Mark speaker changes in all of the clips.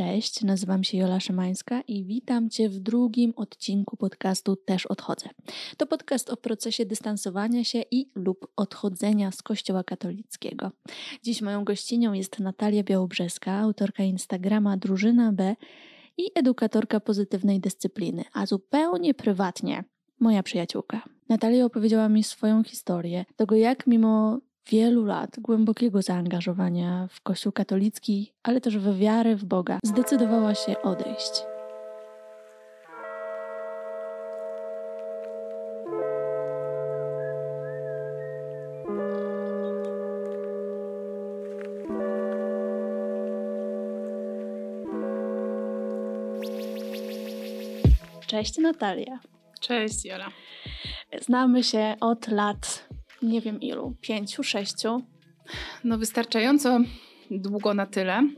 Speaker 1: Cześć, nazywam się Jola Szymańska i witam Cię w drugim odcinku podcastu Też Odchodzę. To podcast o procesie dystansowania się i lub odchodzenia z Kościoła katolickiego. Dziś moją gościnią jest Natalia Białobrzeska, autorka Instagrama Drużyna B i edukatorka pozytywnej dyscypliny, a zupełnie prywatnie moja przyjaciółka. Natalia opowiedziała mi swoją historię, tego jak mimo wielu lat głębokiego zaangażowania w Kościół katolicki, ale też w wiarę w Boga, zdecydowała się odejść. Cześć Natalia.
Speaker 2: Cześć Jola.
Speaker 1: Znamy się od lat nie wiem ilu, pięciu, sześciu.
Speaker 2: No wystarczająco długo na tyle,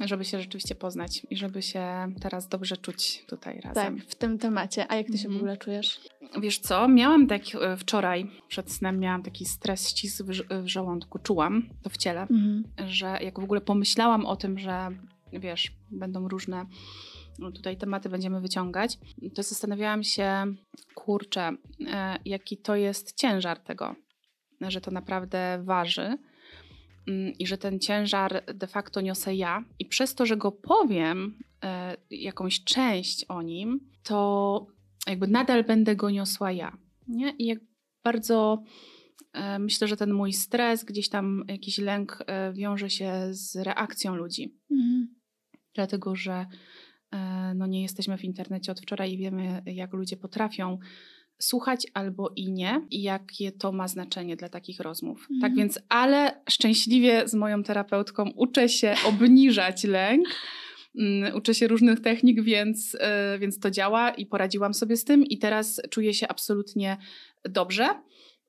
Speaker 2: żeby się rzeczywiście poznać i żeby się teraz dobrze czuć tutaj razem.
Speaker 1: Tak, w tym temacie. A jak ty się w mhm. ogóle czujesz?
Speaker 2: Wiesz co, miałam tak wczoraj przed snem miałam taki stres, ścisł w, w żołądku, czułam to w ciele, mhm. że jak w ogóle pomyślałam o tym, że wiesz, będą różne tutaj tematy będziemy wyciągać, to zastanawiałam się, kurczę, e, jaki to jest ciężar tego, że to naprawdę waży mm, i że ten ciężar de facto niosę ja. I przez to, że go powiem, e, jakąś część o nim, to jakby nadal będę go niosła ja. Nie? I jak bardzo e, myślę, że ten mój stres, gdzieś tam jakiś lęk wiąże się z reakcją ludzi. Mhm. Dlatego, że no nie jesteśmy w internecie od wczoraj i wiemy, jak ludzie potrafią słuchać albo i nie, i jakie to ma znaczenie dla takich rozmów. Tak mhm. Tak więc, ale szczęśliwie z moją terapeutką uczę się obniżać lęk. Mm, uczę się różnych technik, więc, e, więc to działa i poradziłam sobie z tym, i teraz czuję się absolutnie dobrze.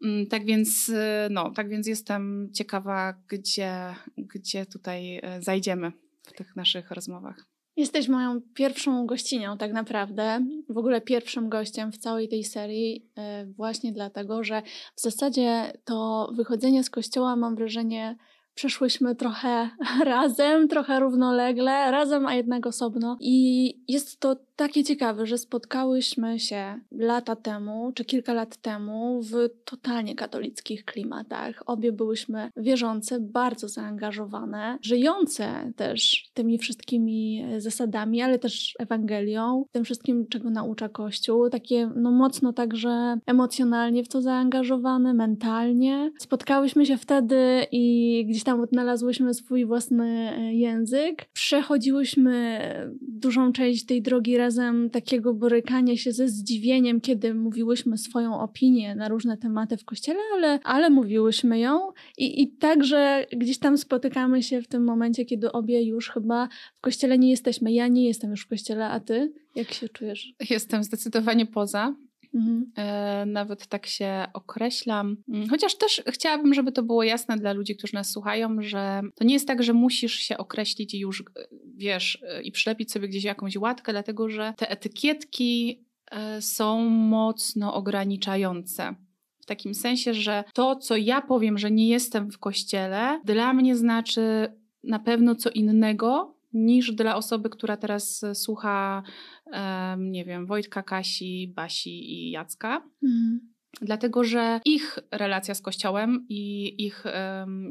Speaker 2: Mm, tak więc, e, no, tak więc jestem ciekawa, gdzie, gdzie tutaj zajdziemy w tych naszych rozmowach.
Speaker 1: Jesteś moją pierwszą gościnią, tak naprawdę, w ogóle pierwszym gościem w całej tej serii, e, właśnie dlatego, że w zasadzie to wychodzenie z kościoła, mam wrażenie, przeszłyśmy trochę razem, trochę równolegle, razem, a jednak osobno. I jest to takie ciekawe, że spotkałyśmy się lata temu, czy kilka lat temu w totalnie katolickich klimatach. Obie byłyśmy wierzące, bardzo zaangażowane, żyjące też tymi wszystkimi zasadami, ale też Ewangelią, tym wszystkim, czego naucza Kościół. Takie no mocno także emocjonalnie w to zaangażowane, mentalnie. Spotkałyśmy się wtedy i gdzieś tam odnalazłyśmy swój własny e, język. Przechodziłyśmy dużą część tej drogi razem razem takiego borykania się ze zdziwieniem, kiedy mówiłyśmy swoją opinię na różne tematy w kościele, ale, ale mówiłyśmy ją i, i także gdzieś tam spotykamy się w tym momencie, kiedy obie już chyba w kościele nie jesteśmy. Ja nie jestem już w kościele, a ty? Jak się czujesz?
Speaker 2: Jestem zdecydowanie poza. Mhm. E, nawet tak się określam. Mm, chociaż też chciałabym, żeby to było jasne dla ludzi, którzy nas słuchają, że to nie jest tak, że musisz się określić i już e, wiesz e, i przylepić sobie gdzieś jakąś łatkę, dlatego że te etykietki są mocno ograniczające. W takim sensie, że to, co ja powiem, że nie jestem w kościele, dla mnie znaczy na pewno co innego niż dla osoby, która teraz słucha, nie wiem, Wojtka, Kasi, Basi i Jacka. Mhm. Dlatego, że ich relacja z Kościołem i ich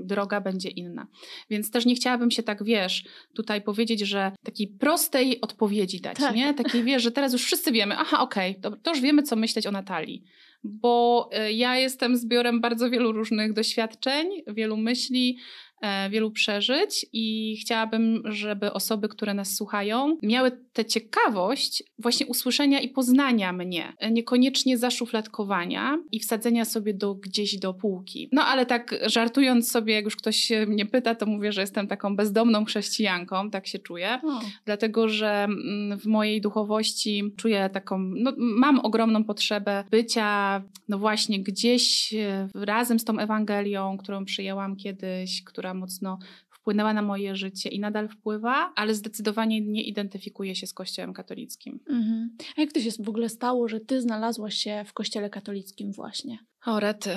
Speaker 2: droga będzie inna. Więc też nie chciałabym się tak, wiesz, tutaj powiedzieć, że takiej prostej odpowiedzi dać, tak. nie? Takiej, wiesz, że teraz już wszyscy wiemy, aha, okej, okay, to, to już wiemy, co myśleć o Natalii bo e, ja jestem zbiorem bardzo wielu różnych doświadczeń, wielu myśli, E, wielu przeżyć i chciałabym, żeby osoby, które nas słuchają, miały tę ciekawość właśnie usłyszenia i poznania mnie, niekoniecznie zaszufladkowania i wsadzenia sobie do, gdzieś do półki. No ale tak żartując sobie, jak już ktoś mnie pyta, to mówię, że jestem taką bezdomną chrześcijanką, tak się czuję, o. dlatego że mm, w mojej duchowości czuję taką, no, mam ogromną potrzebę bycia, no właśnie gdzieś e, razem z tą Ewangelią, którą przyjęłam kiedyś, która która mocno wpłynęła na moje życie i nadal wpływa, ale zdecydowanie nie identyfikuje się z Kościołem katolickim. Mhm.
Speaker 1: A jak to się w ogóle stało, że ty znalazłaś się w Kościele katolickim właśnie?
Speaker 2: O rety,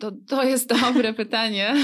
Speaker 2: to, to jest dobre pytanie.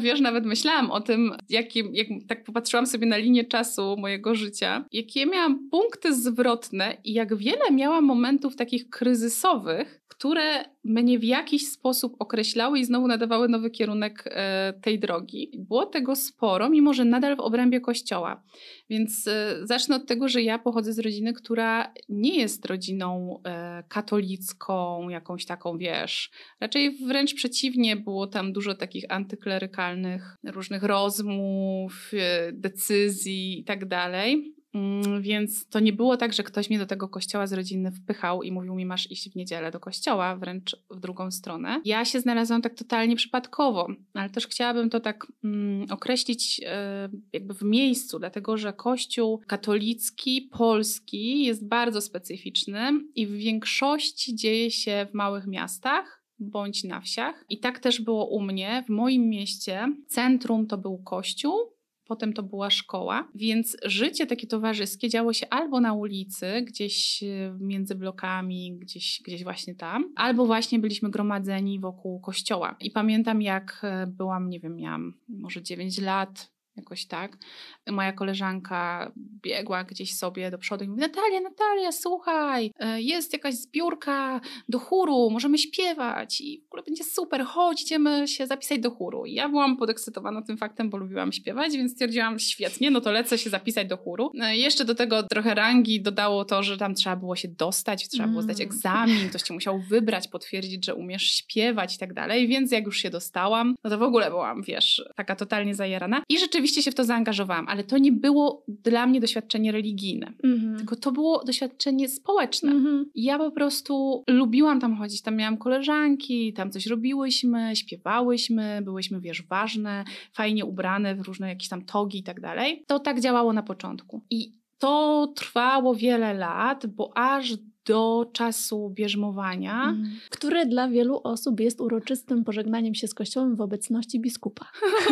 Speaker 2: Wiesz, nawet myślałam o tym, jakim, jak tak popatrzyłam sobie na linię czasu mojego życia, jakie miałam punkty zwrotne i jak wiele miałam momentów takich kryzysowych, które mnie w jakiś sposób określały i znowu nadawały nowy kierunek e, tej drogi. Było tego sporo, mimo że nadal w obrębie kościoła. Więc e, zacznę od tego, że ja pochodzę z rodziny, która nie jest rodziną e, katolicką, jakąś taką, wiesz, raczej wręcz przeciwnie, było tam dużo takich antyklerykalnych różnych rozmów, decyzji i tak dalej. Mm, więc to nie było tak, że ktoś mnie do tego kościoła z rodziny wpychał i mówił mi, masz iść w niedzielę do kościoła, wręcz w drugą stronę. Ja się znalazłam tak totalnie przypadkowo, ale też chciałabym to tak mm, określić e, jakby w miejscu, dlatego że kościół katolicki, polski jest bardzo specyficzny i w większości dzieje się w małych miastach bądź na wsiach. I tak też było u mnie. W moim mieście centrum to był kościół, potem to była szkoła, więc życie takie towarzyskie działo się albo na ulicy, gdzieś e, między blokami, gdzieś, gdzieś właśnie tam, albo właśnie byliśmy gromadzeni wokół kościoła. I pamiętam, jak e, byłam, nie wiem, miałam może 9 lat, jakoś tak. Moja koleżanka biegła gdzieś sobie do przodu i mówi: Natalia, Natalia, słuchaj, e, jest jakaś zbiórka do chóru, możemy śpiewać i w ogóle będzie super, chodź, idziemy się zapisać do chóru. I ja byłam podekscytowana tym faktem, bo lubiłam śpiewać, więc stwierdziłam: świetnie, no to lecę się zapisać do chóru. No jeszcze do tego trochę rangi dodało to, że tam trzeba było się dostać, trzeba było zdać mm. egzamin, ktoś cię musiał wybrać, potwierdzić, że umiesz śpiewać i tak dalej, więc jak już się dostałam, no to w ogóle byłam, wiesz, taka totalnie zajarana. I rzeczywiście rzeczywiście się w to zaangażowałam, ale to nie było dla mnie doświadczenie religijne, mm-hmm. tylko to było doświadczenie społeczne. Mm-hmm. Ja po prostu lubiłam tam chodzić, tam miałam koleżanki, tam coś robiłyśmy, śpiewałyśmy, byłyśmy, wiesz, ważne, fajnie ubrane w różne jakieś tam togi i tak dalej. To tak działało na początku. I to trwało wiele lat, bo aż do czasu bierzmowania. Mm.
Speaker 1: Które dla wielu osób jest uroczystym pożegnaniem się z kościołem w obecności biskupa.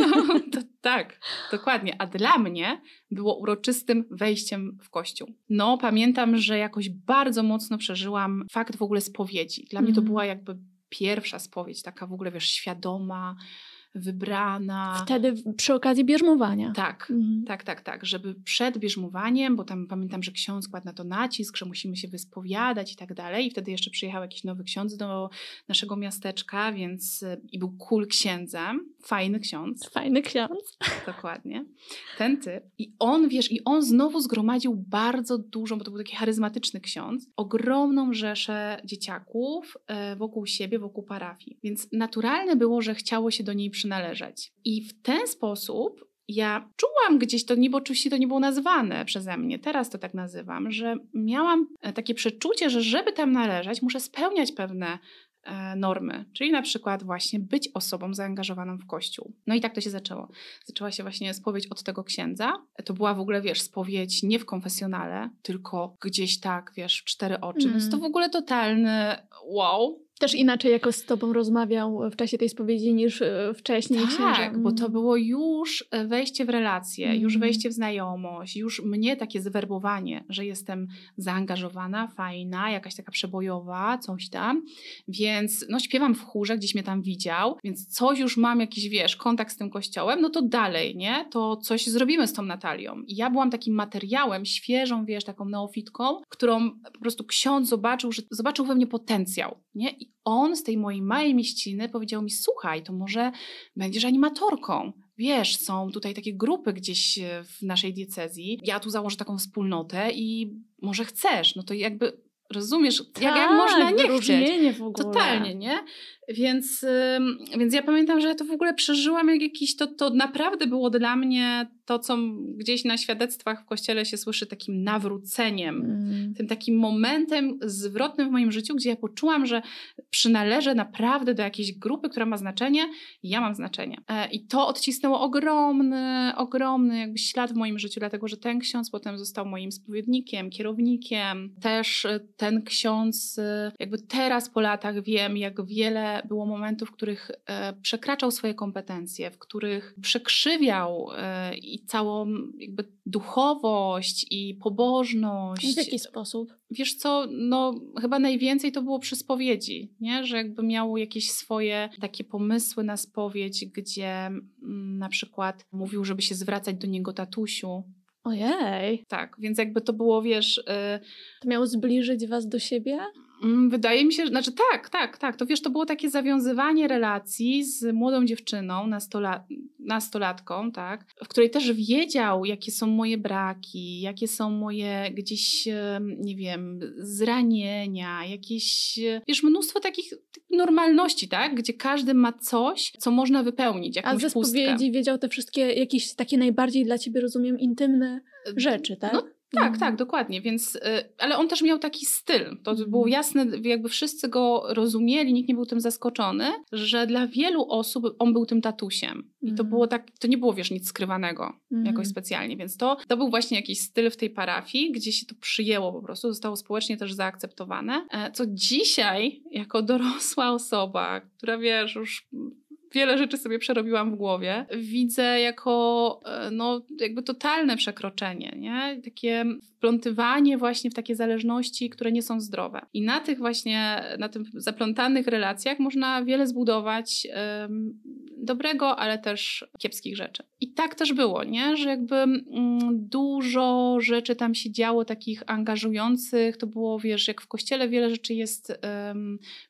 Speaker 2: to, tak, dokładnie. A dla mnie było uroczystym wejściem w kościół. No, pamiętam, że jakoś bardzo mocno przeżyłam fakt w ogóle spowiedzi. Dla mm. mnie to mm. była jakby pierwsza spowiedź, taka w ogóle, wiesz, świadoma, wybrana.
Speaker 1: Wtedy przy okazji bierzmowania.
Speaker 2: Tak, mhm. tak, tak, tak, żeby przed bierzmowaniem, bo tam pamiętam, że ksiądz kładł na to nacisk, że musimy się wyspowiadać i tak dalej. I wtedy jeszcze przyjechał jakiś nowy ksiądz do naszego miasteczka, więc i był cool księdzem, fajny ksiądz.
Speaker 1: Fajny ksiądz.
Speaker 2: Dokładnie. Ten typ. I on, wiesz, i on znowu zgromadził bardzo dużą, bo to był taki charyzmatyczny ksiądz, ogromną rzeszę dzieciaków e, wokół siebie, wokół parafii. Więc naturalne było, że chciało się do niej przy przynależeć. I w ten sposób ja czułam gdzieś to, nie, bo oczywiście to nie było nazwane przeze mnie, teraz to tak nazywam, że miałam e, takie przeczucie, że żeby tam należeć, muszę spełniać pewne e, normy, czyli na przykład właśnie być osobą zaangażowaną w kościół. No i tak to się zaczęło. Zaczęła się właśnie spowiedź od tego księdza. To była w ogóle, wiesz, spowiedź nie w konfesjonale, tylko gdzieś tak, wiesz, w cztery oczy, mm. więc to w ogóle totalny wow,
Speaker 1: też inaczej jako z tobą rozmawiał w czasie tej spowiedzi niż e, wcześniej
Speaker 2: tak, bo to mm. było już e, wejście w relacje, mm. już wejście w znajomość, już mnie takie zwerbowanie, że jestem zaangażowana, fajna, jakaś taka przebojowa, coś tam. Więc no śpiewam w chórze, gdzieś mnie tam widział, więc coś już mam jakiś, wiesz, kontakt z tym kościołem, no to dalej, nie? To coś zrobimy z tą Natalią. I ja byłam takim materiałem, świeżą, wiesz, taką neofitką, którą po prostu ksiądz zobaczył, że zobaczył we mnie potencjał, nie? I on z tej mojej małej mieściny powiedział mi: Słuchaj, to może będziesz animatorką. Wiesz, są tutaj takie grupy gdzieś e, w naszej diecezji. Ja tu założę taką wspólnotę i może chcesz. No to jakby rozumiesz, tak, jak, jak tak, można nie chcieć.
Speaker 1: W ogóle.
Speaker 2: Totalnie, nie? Więc, więc ja pamiętam, że ja to w ogóle przeżyłam jak jakiś, to, to naprawdę było dla mnie to, co gdzieś na świadectwach w kościele się słyszy takim nawróceniem, mm. tym takim momentem zwrotnym w moim życiu, gdzie ja poczułam, że przynależę naprawdę do jakiejś grupy, która ma znaczenie i ja mam znaczenie. E, I to odcisnęło ogromny, ogromny jakby ślad w moim życiu, dlatego że ten ksiądz potem został moim spowiednikiem, kierownikiem. Też e, ten ksiądz, e, jakby teraz po latach wiem, jak wiele było momentów, w których przekraczał swoje kompetencje, w których przekrzywiał i całą jakby duchowość i pobożność.
Speaker 1: W jaki sposób?
Speaker 2: Wiesz co, no chyba najwięcej to było przy spowiedzi, nie? że jakby miał jakieś swoje takie pomysły na spowiedź, gdzie mm, na przykład mówił, żeby się zwracać do niego tatusiu,
Speaker 1: Ojej.
Speaker 2: Tak, więc jakby to było, wiesz. Yy...
Speaker 1: To miało zbliżyć was do siebie?
Speaker 2: Mm, wydaje mi się, że, znaczy tak, tak, tak. To wiesz, to było takie zawiązywanie relacji z młodą dziewczyną, nastola, nastolatką, tak, w której też wiedział, jakie są moje braki, jakie są moje gdzieś, nie wiem, zranienia, jakieś, wiesz, mnóstwo takich normalności, tak, gdzie każdy ma coś, co można wypełnić, jakąś
Speaker 1: A ze
Speaker 2: pustkę.
Speaker 1: spowiedzi wiedział te wszystkie jakieś takie najbardziej dla ciebie, rozumiem, intymne rzeczy, tak?
Speaker 2: No tak, mhm. tak, dokładnie. Więc, y, ale on też miał taki styl. To mhm. było jasne, jakby wszyscy go rozumieli, nikt nie był tym zaskoczony, że dla wielu osób on był tym tatusiem. I to mhm. było tak, to nie było, wiesz, nic skrywanego jakoś specjalnie. Więc to, to był właśnie jakiś styl w tej parafii, gdzie się to przyjęło po prostu, zostało społecznie też zaakceptowane. E, co dzisiaj, jako dorosła osoba, która wiesz, już wiele rzeczy sobie przerobiłam w głowie, widzę jako e, no, jakby totalne przekroczenie, nie? Takie wplątywanie właśnie w takie zależności, które nie są zdrowe. I na tych właśnie, na tym zaplątanych relacjach można wiele zbudować um, dobrego, ale też kiepskich rzeczy. I tak też było, nie? Że jakby mm, dużo rzeczy tam się działo takich angażujących, to było, wiesz, jak w kościele wiele rzeczy jest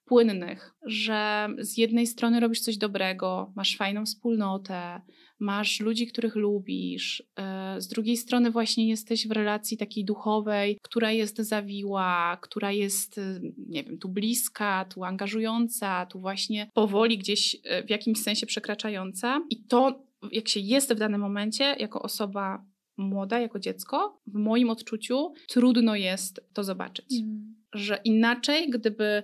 Speaker 2: płynnych, że z jednej strony robisz coś dobrego, masz fajną wspólnotę, masz ludzi, których lubisz, e, z drugiej strony właśnie jesteś w relacji takiej duchowej, która jest zawiła, która jest, e, nie wiem, tu bliska, tu angażująca, tu właśnie powoli gdzieś e, w jakimś sensie przekraczająca. I to, jak się jest w danym momencie, jako osoba młoda, jako dziecko, w moim odczuciu trudno jest to zobaczyć. Mm. Że inaczej, gdyby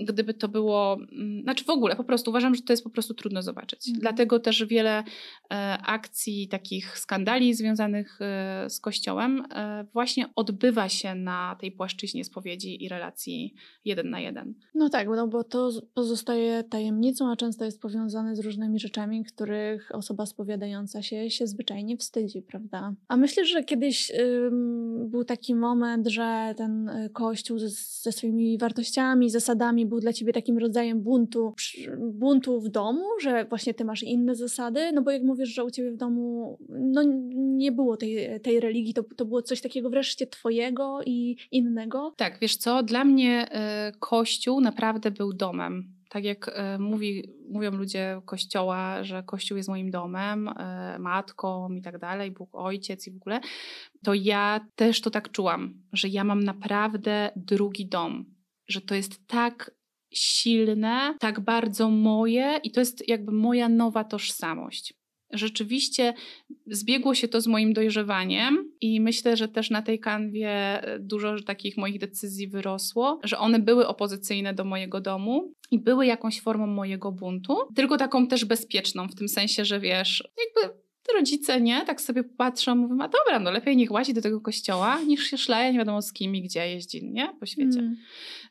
Speaker 2: gdyby to było, mm, znaczy w ogóle po prostu uważam, że to jest po prostu trudno zobaczyć. Mhm. Dlatego też wiele e, akcji, takich skandali związanych e, z Kościołem e, właśnie odbywa się na tej płaszczyźnie spowiedzi i relacji jeden na jeden.
Speaker 1: No tak, no bo to pozostaje tajemnicą, a często jest powiązane z różnymi rzeczami, których osoba spowiadająca się się zwyczajnie wstydzi, prawda? A myślę, że kiedyś ym, był taki moment, że ten Kościół ze, ze swoimi wartościami, ze zasadami był dla ciebie takim rodzajem buntu, buntu w domu, że właśnie ty masz inne zasady? No bo jak mówisz, że u ciebie w domu no, nie było tej, tej religii, to, to było coś takiego wreszcie twojego i innego?
Speaker 2: Tak, wiesz co, dla mnie y, Kościół naprawdę był domem. Tak jak y, mówi, mówią ludzie Kościoła, że Kościół jest moim domem, y, matką i tak dalej, Bóg Ojciec i w ogóle, to ja też to tak czułam, że ja mam naprawdę drugi dom że to jest tak silne, tak bardzo moje i to jest jakby moja nowa tożsamość. Rzeczywiście zbiegło się to z moim dojrzewaniem i myślę, że też na tej kanwie dużo takich moich decyzji wyrosło, że one były opozycyjne do mojego domu i były jakąś formą mojego buntu, tylko taką też bezpieczną, w tym sensie, że wiesz, jakby rodzice, nie, tak sobie patrzą, mówią, a dobra, no lepiej niech łazi do tego kościoła, niż się szlaje nie wiadomo z kim i gdzie jeździ, nie, po świecie. Mm.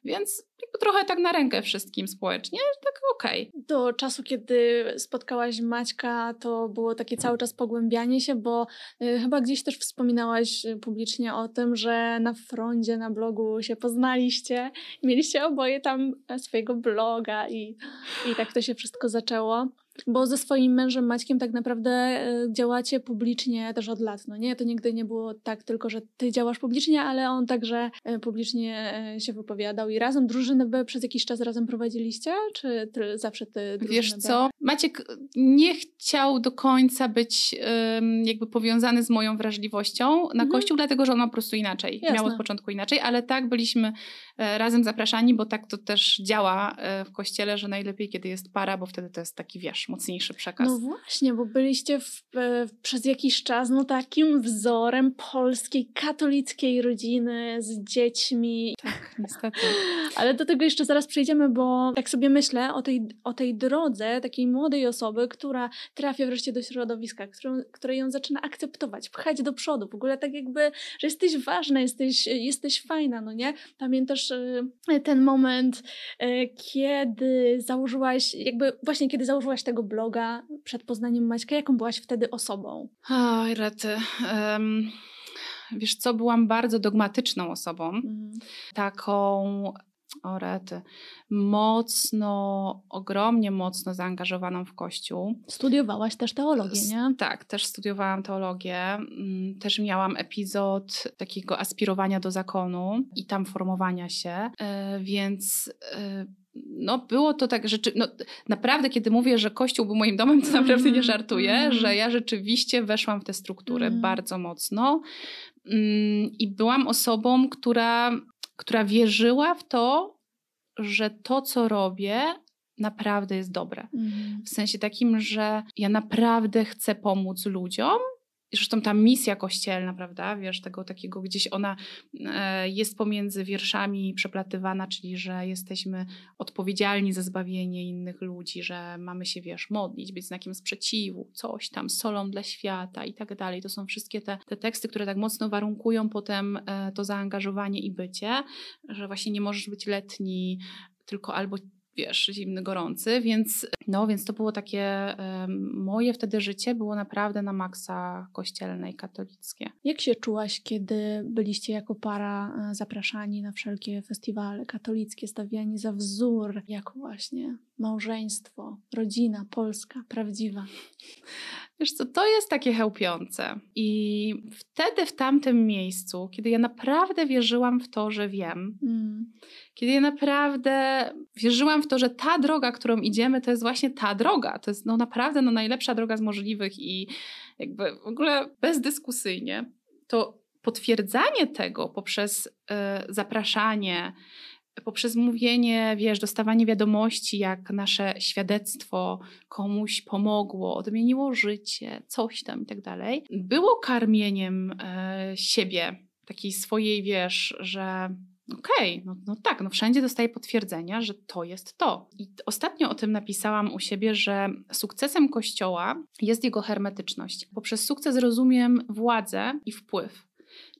Speaker 2: Więc trochę tak na rękę wszystkim społecznie, tak okej.
Speaker 1: Okay. Do czasu, kiedy spotkałaś Maćka, to było takie cały czas pogłębianie się, bo y, chyba gdzieś też wspominałaś y, publicznie o tym, że na frondzie, na blogu się poznaliście mieliście oboje tam e, swojego bloga i, i tak to się wszystko zaczęło. Bo ze swoim mężem Maćkiem tak naprawdę e, działacie publicznie też od lat, no nie? To nigdy nie było tak tylko, że ty działasz publicznie, ale on także e, publicznie e, się wypowiadał i razem drużynę by przez jakiś czas razem prowadziliście? Czy ty, zawsze ty
Speaker 2: Wiesz co, Maciek nie chciał do końca być um, jakby powiązany z moją wrażliwością na mhm. Kościół, dlatego że on ma po prostu inaczej. Jasne. Miał od początku inaczej, ale tak, byliśmy razem zapraszani, bo tak to też działa w Kościele, że najlepiej kiedy jest para, bo wtedy to jest taki, wiesz, mocniejszy przekaz.
Speaker 1: No właśnie, bo byliście w, e, przez jakiś czas no takim wzorem polskiej, katolickiej rodziny z dziećmi.
Speaker 2: Tak, niestety.
Speaker 1: Ale do tego jeszcze zaraz przejdziemy, bo tak sobie myślę o tej, o tej drodze takiej młodej osoby, która trafia wreszcie do środowiska, którą, które ją zaczyna akceptować, pchać do przodu. W ogóle tak jakby, że jesteś ważna, jesteś, jesteś fajna, no nie? Pamiętasz e, ten moment, e, kiedy założyłaś, jakby właśnie kiedy założyłaś tego tego bloga przed poznaniem Maćka? Jaką byłaś wtedy osobą?
Speaker 2: Oj, rety. Um, wiesz co, byłam bardzo dogmatyczną osobą. Mm. Taką o rety, mocno, ogromnie mocno zaangażowaną w Kościół.
Speaker 1: Studiowałaś też teologię, nie?
Speaker 2: Tak, też studiowałam teologię. Mm, też miałam epizod takiego aspirowania do zakonu i tam formowania się, e, więc e, no było to tak, rzeczy, no, naprawdę kiedy mówię, że Kościół był moim domem, to naprawdę nie mhm, żartuję, mm. że ja rzeczywiście weszłam w te struktury mm. bardzo mocno mm, i byłam osobą, która która wierzyła w to, że to, co robię, naprawdę jest dobre. Mhm. W sensie takim, że ja naprawdę chcę pomóc ludziom Zresztą ta misja kościelna, prawda, wiesz, tego takiego gdzieś ona e, jest pomiędzy wierszami przeplatywana, czyli że jesteśmy odpowiedzialni za zbawienie innych ludzi, że mamy się, wiesz, modlić, być znakiem sprzeciwu, coś tam, solą dla świata i tak dalej. To są wszystkie te, te teksty, które tak mocno warunkują potem e, to zaangażowanie i bycie, że właśnie nie możesz być letni, tylko albo wiesz, zimny, gorący, więc no, więc to było takie, moje wtedy życie było naprawdę na maksa kościelne i katolickie.
Speaker 1: Jak się czułaś, kiedy byliście jako para e, zapraszani na wszelkie festiwale katolickie, stawiani za wzór, jako właśnie małżeństwo, rodzina polska, prawdziwa?
Speaker 2: Wiesz co, to jest takie chełpiące. I wtedy w tamtym miejscu, kiedy ja naprawdę wierzyłam w to, że wiem, mm. kiedy ja naprawdę wierzyłam w to, że ta droga, którą idziemy, to jest właśnie ta droga. To jest no naprawdę no, najlepsza droga z możliwych i jakby w ogóle bezdyskusyjnie, to potwierdzanie tego poprzez y, zapraszanie, poprzez mówienie, wiesz, dostawanie wiadomości, jak nasze świadectwo komuś pomogło, odmieniło życie, coś tam i tak dalej, było karmieniem e, siebie, takiej swojej, wiesz, że okej, okay, no, no tak, no wszędzie dostaję potwierdzenia, że to jest to. I ostatnio o tym napisałam u siebie, że sukcesem Kościoła jest jego hermetyczność. Poprzez sukces rozumiem władzę i wpływ.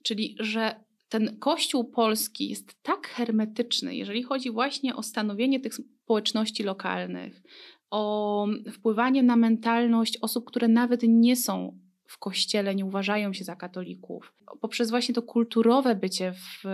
Speaker 2: Czyli, że ten Kościół polski jest tak hermetyczny, jeżeli chodzi właśnie o stanowienie tych społeczności lokalnych, o wpływanie na mentalność osób, które nawet nie są w kościele nie uważają się za katolików. Poprzez właśnie to kulturowe bycie w,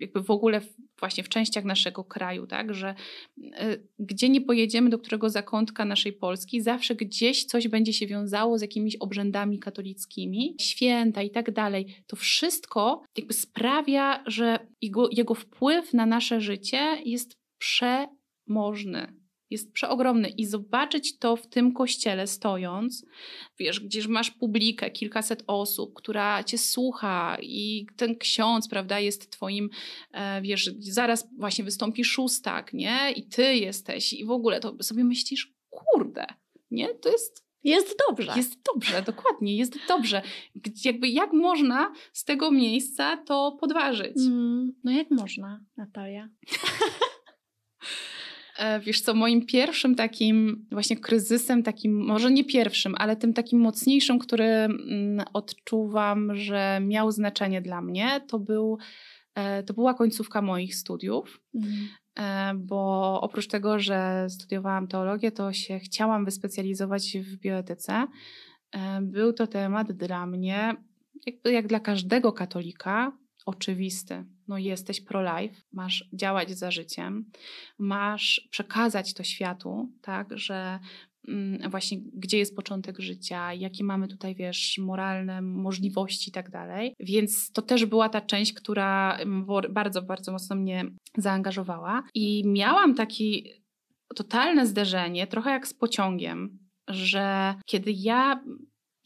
Speaker 2: jakby w ogóle w, właśnie w częściach naszego kraju, tak, że y, gdzie nie pojedziemy, do którego zakątka naszej Polski, zawsze gdzieś coś będzie się wiązało z jakimiś obrzędami katolickimi, święta i tak dalej. To wszystko jakby sprawia, że jego, jego wpływ na nasze życie jest przemożny jest przeogromny i zobaczyć to w tym kościele stojąc, wiesz, gdzieś masz publikę, kilkaset osób, która cię słucha i ten ksiądz, prawda, jest twoim, e, wiesz, zaraz właśnie wystąpi szóstak, nie? I ty jesteś i w ogóle to sobie myślisz, kurde, nie? To jest
Speaker 1: jest dobrze.
Speaker 2: Jest dobrze, dokładnie, jest dobrze. Jakby jak można z tego miejsca to podważyć? Mm,
Speaker 1: no jak można, Natalia?
Speaker 2: E, wiesz co, moim pierwszym takim właśnie kryzysem, takim może nie pierwszym, ale tym takim mocniejszym, który mm, odczuwam, że miał znaczenie dla mnie, to, był, e, to była końcówka moich studiów. Mhm. E, bo oprócz tego, że studiowałam teologię, to się chciałam wyspecjalizować w bioetyce. Był to temat dla mnie, jak, jak dla każdego katolika, oczywisty. No jesteś pro-life, masz działać za życiem, masz przekazać to światu, tak, że mm, właśnie gdzie jest początek życia, jakie mamy tutaj, wiesz, moralne możliwości i tak dalej. Więc to też była ta część, która bardzo, bardzo mocno mnie zaangażowała. I miałam takie totalne zderzenie, trochę jak z pociągiem, że kiedy ja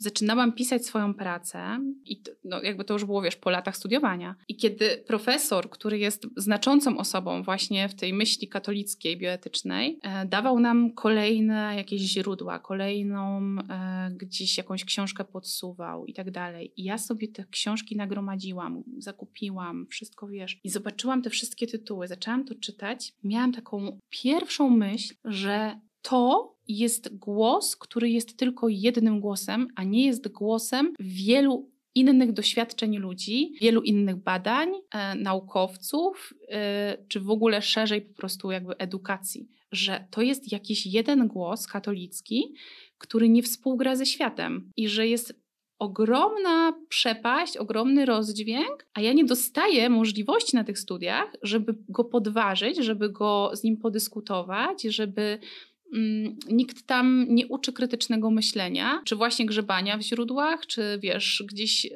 Speaker 2: zaczynałam pisać swoją pracę i to, no, jakby to już było, wiesz, po latach studiowania. I kiedy profesor, który jest znaczącą osobą właśnie w tej myśli katolickiej, bioetycznej, e, dawał nam kolejne jakieś źródła, kolejną e, gdzieś jakąś książkę podsuwał i tak dalej. I ja sobie te książki nagromadziłam, zakupiłam, wszystko wiesz. I zobaczyłam te wszystkie tytuły, zaczęłam to czytać. Miałam taką pierwszą myśl, że to jest głos, który jest tylko jednym głosem, a nie jest głosem wielu innych doświadczeń ludzi, wielu innych badań, e, naukowców, e, czy w ogóle szerzej po prostu jakby edukacji. że to jest jakiś jeden głos katolicki, który nie współgra ze światem i że jest ogromna przepaść, ogromny rozdźwięk, a ja nie dostaję możliwości na tych studiach, żeby go podważyć, żeby go z nim podyskutować, żeby nikt tam nie uczy krytycznego myślenia, czy właśnie grzebania w źródłach, czy wiesz, gdzieś e,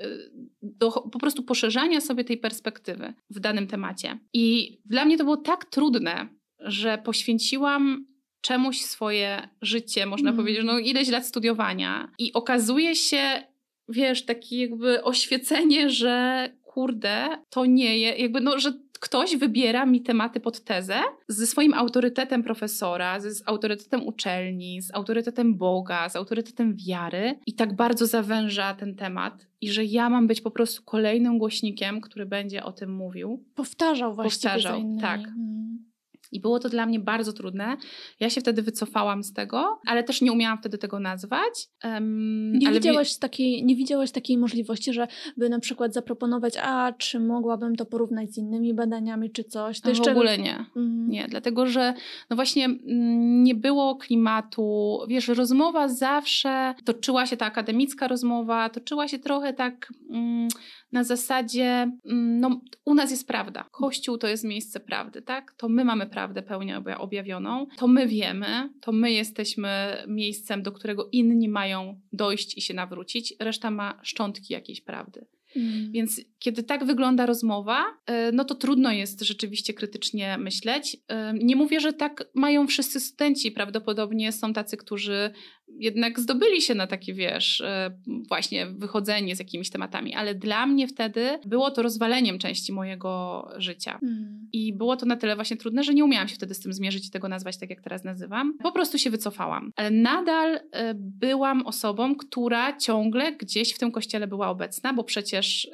Speaker 2: do, po prostu poszerzania sobie tej perspektywy w danym temacie. I dla mnie to było tak trudne, że poświęciłam czemuś swoje życie, można mm. powiedzieć, no ileś lat studiowania i okazuje się, wiesz, takie jakby oświecenie, że kurde, to nie jest, jakby no, że ktoś wybiera mi tematy pod tezę ze swoim autorytetem profesora, z autorytetem uczelni, z autorytetem Boga, z autorytetem wiary i tak bardzo zawęża ten temat i że ja mam być po prostu kolejnym głośnikiem, który będzie o tym mówił.
Speaker 1: Powtarzał właśnie. Powtarzał,
Speaker 2: tak. Hmm. I było to dla mnie bardzo trudne. Ja się wtedy wycofałam z tego, ale też nie umiałam wtedy tego nazwać.
Speaker 1: Um, nie, widziałaś takiej, nie widziałaś takiej możliwości, że by na przykład zaproponować, a czy mogłabym to porównać z innymi badaniami, czy coś?
Speaker 2: To jeszcze... W ogóle nie. Mhm. Nie, dlatego że no właśnie mm, nie było klimatu. Wiesz, rozmowa zawsze toczyła się ta akademicka rozmowa, toczyła się trochę tak mm, na zasadzie, mm, no u nas jest prawda. Kościół to jest miejsce prawdy, tak? To my mamy prawdę pełnię objawioną, to my wiemy, to my jesteśmy miejscem, do którego inni mają dojść i się nawrócić, reszta ma szczątki jakiejś prawdy. Mm. Więc kiedy tak wygląda rozmowa, e, no to trudno jest rzeczywiście krytycznie myśleć. E, nie mówię, że tak mają wszyscy studenci. Prawdopodobnie są tacy, którzy jednak zdobyli się na takie, wiesz, e, właśnie wychodzenie z jakimiś tematami, ale dla mnie wtedy było to rozwaleniem części mojego życia. Mm. I było to na tyle właśnie trudne, że nie umiałam się wtedy z tym zmierzyć i tego nazwać tak, jak teraz nazywam. Po prostu się wycofałam. Ale nadal byłam osobą, która ciągle gdzieś w tym kościele była obecna, bo przecież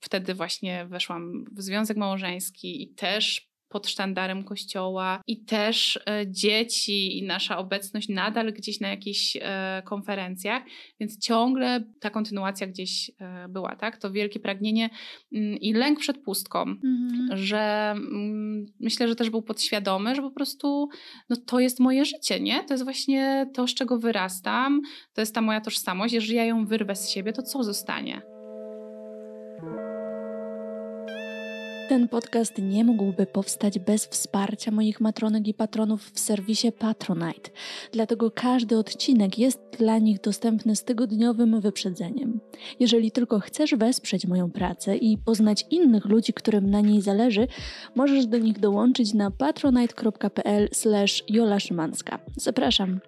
Speaker 2: wtedy właśnie weszłam w związek małżeński i też pod sztandarem kościoła i też e, dzieci i nasza obecność nadal gdzieś na jakichś e, konferencjach, więc ciągle ta kontynuacja gdzieś e, była, tak? To wielkie pragnienie mm, i lęk przed pustką, mhm. że mm, myślę, że też był podświadomy, że po prostu no to jest moje życie, nie? To jest właśnie to, z czego wyrastam, to jest ta moja tożsamość, jeżeli ja ją wyrwę z siebie, to co zostanie?
Speaker 3: Ten podcast nie mógłby powstać bez wsparcia moich matronek i patronów w serwisie Patronite, dlatego każdy odcinek jest dla nich dostępny z tygodniowym wyprzedzeniem. Jeżeli tylko chcesz wesprzeć moją pracę i poznać innych ludzi, którym na niej zależy, możesz do nich dołączyć na Szymanska. Zapraszam.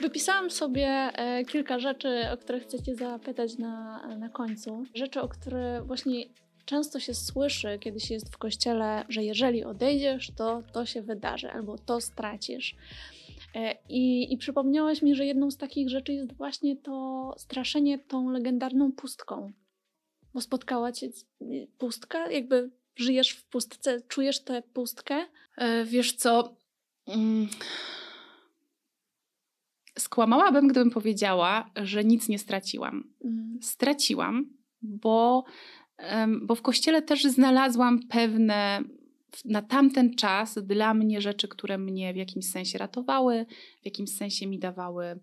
Speaker 1: Wypisałam sobie e, kilka rzeczy, o które chcecie zapytać na, na końcu. Rzeczy, o które właśnie często się słyszy, kiedy się jest w kościele, że jeżeli odejdziesz, to to się wydarzy albo to stracisz. E, I, I przypomniałaś mi, że jedną z takich rzeczy jest właśnie to straszenie tą legendarną pustką. Bo spotkała cię pustka? Jakby żyjesz w pustce, czujesz tę pustkę?
Speaker 2: E, wiesz co? Mm skłamałabym, gdybym powiedziała, że nic nie straciłam. Mm. Straciłam, bo, bo w kościele też znalazłam pewne na tamten czas dla mnie rzeczy, które mnie w jakimś sensie ratowały, w jakimś sensie mi dawały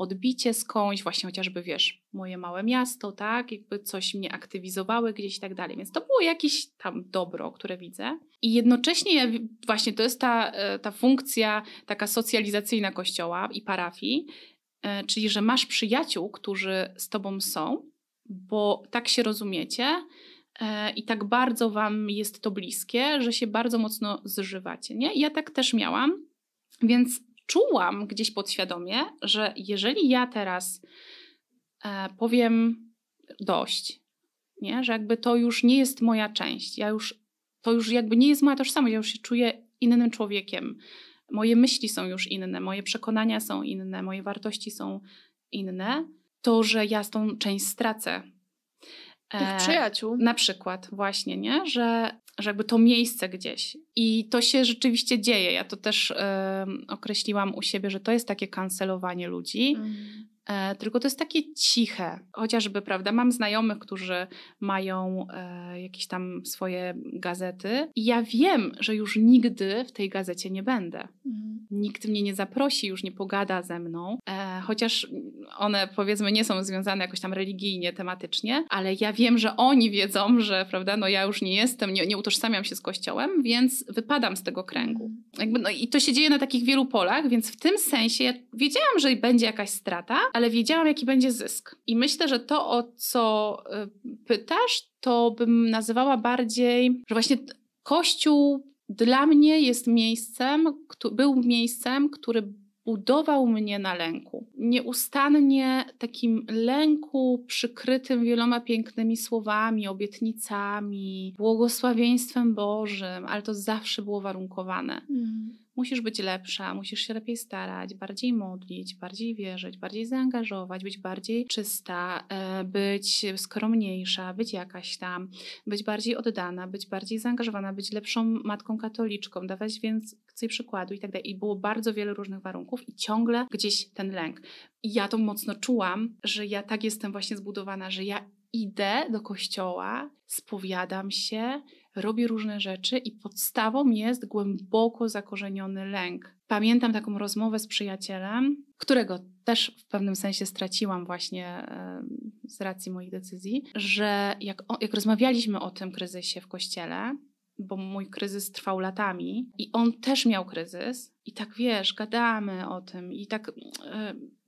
Speaker 2: odbicie skądś, właśnie chociażby, wiesz, moje małe miasto, tak, jakby coś mnie aktywizowały gdzieś i tak dalej. Więc to było jakieś tam dobro, które widzę. I jednocześnie właśnie to jest ta, e, ta funkcja taka socjalizacyjna kościoła i parafii, e, czyli że masz przyjaciół, którzy z tobą są, bo tak się rozumiecie, e, i tak bardzo wam jest to bliskie, że się bardzo mocno zżywacie. Nie? ja tak też miałam, więc czułam gdzieś podświadomie, że jeżeli ja teraz e, powiem dość, nie? że jakby to już nie jest moja część, ja już, to już jakby nie jest moja tożsamość, ja już się czuję innym człowiekiem. Moje myśli są już inne, moje przekonania są inne, moje wartości są inne, to że ja z tą część stracę.
Speaker 1: Tych e, przyjaciół.
Speaker 2: Na przykład, właśnie, nie? Że że jakby to miejsce gdzieś. I to się rzeczywiście dzieje. Ja to też y, określiłam u siebie, że to jest takie kancelowanie ludzi. Mm. E, tylko to jest takie ciche. Chociażby, prawda, mam znajomych, którzy mają e, jakieś tam swoje gazety i ja wiem, że już nigdy w tej gazecie nie będę. Mhm. Nikt mnie nie zaprosi, już nie pogada ze mną, e, chociaż one powiedzmy nie są związane jakoś tam religijnie, tematycznie, ale ja wiem, że oni wiedzą, że prawda, no ja już nie jestem, nie, nie utożsamiam się z Kościołem, więc wypadam z tego kręgu. Mhm. Jakby, no i to się dzieje na takich wielu polach, więc w tym sensie ja wiedziałam, że będzie jakaś strata, ale wiedziałam, jaki będzie zysk. I myślę, że to, o co y, pytasz, to bym nazywała bardziej, że właśnie Kościół dla mnie jest miejscem, był miejscem, który budował mnie na lęku. Nieustannie takim lęku przykrytym wieloma pięknymi słowami, obietnicami, błogosławieństwem Bożym, ale to zawsze było warunkowane. Mm musisz być lepsza, musisz się lepiej starać, bardziej modlić, bardziej wierzyć, bardziej zaangażować, być bardziej czysta, e, być skromniejsza, być jakaś tam, być bardziej oddana, być bardziej zaangażowana, być lepszą matką katoliczką, dawać przykładu i tak dalej. I było bardzo wiele różnych warunków i ciągle gdzieś ten lęk. I ja to mocno czułam, że ja tak jestem właśnie zbudowana, że ja idę do kościoła, spowiadam się, robię różne rzeczy i podstawą jest głęboko zakorzeniony lęk. Pamiętam taką rozmowę z przyjacielem, którego też w pewnym sensie straciłam właśnie z racji moich decyzji, że jak, jak rozmawialiśmy o tym kryzysie w kościele, bo mój kryzys trwał latami i on też miał kryzys. I tak wiesz, gadamy o tym, i tak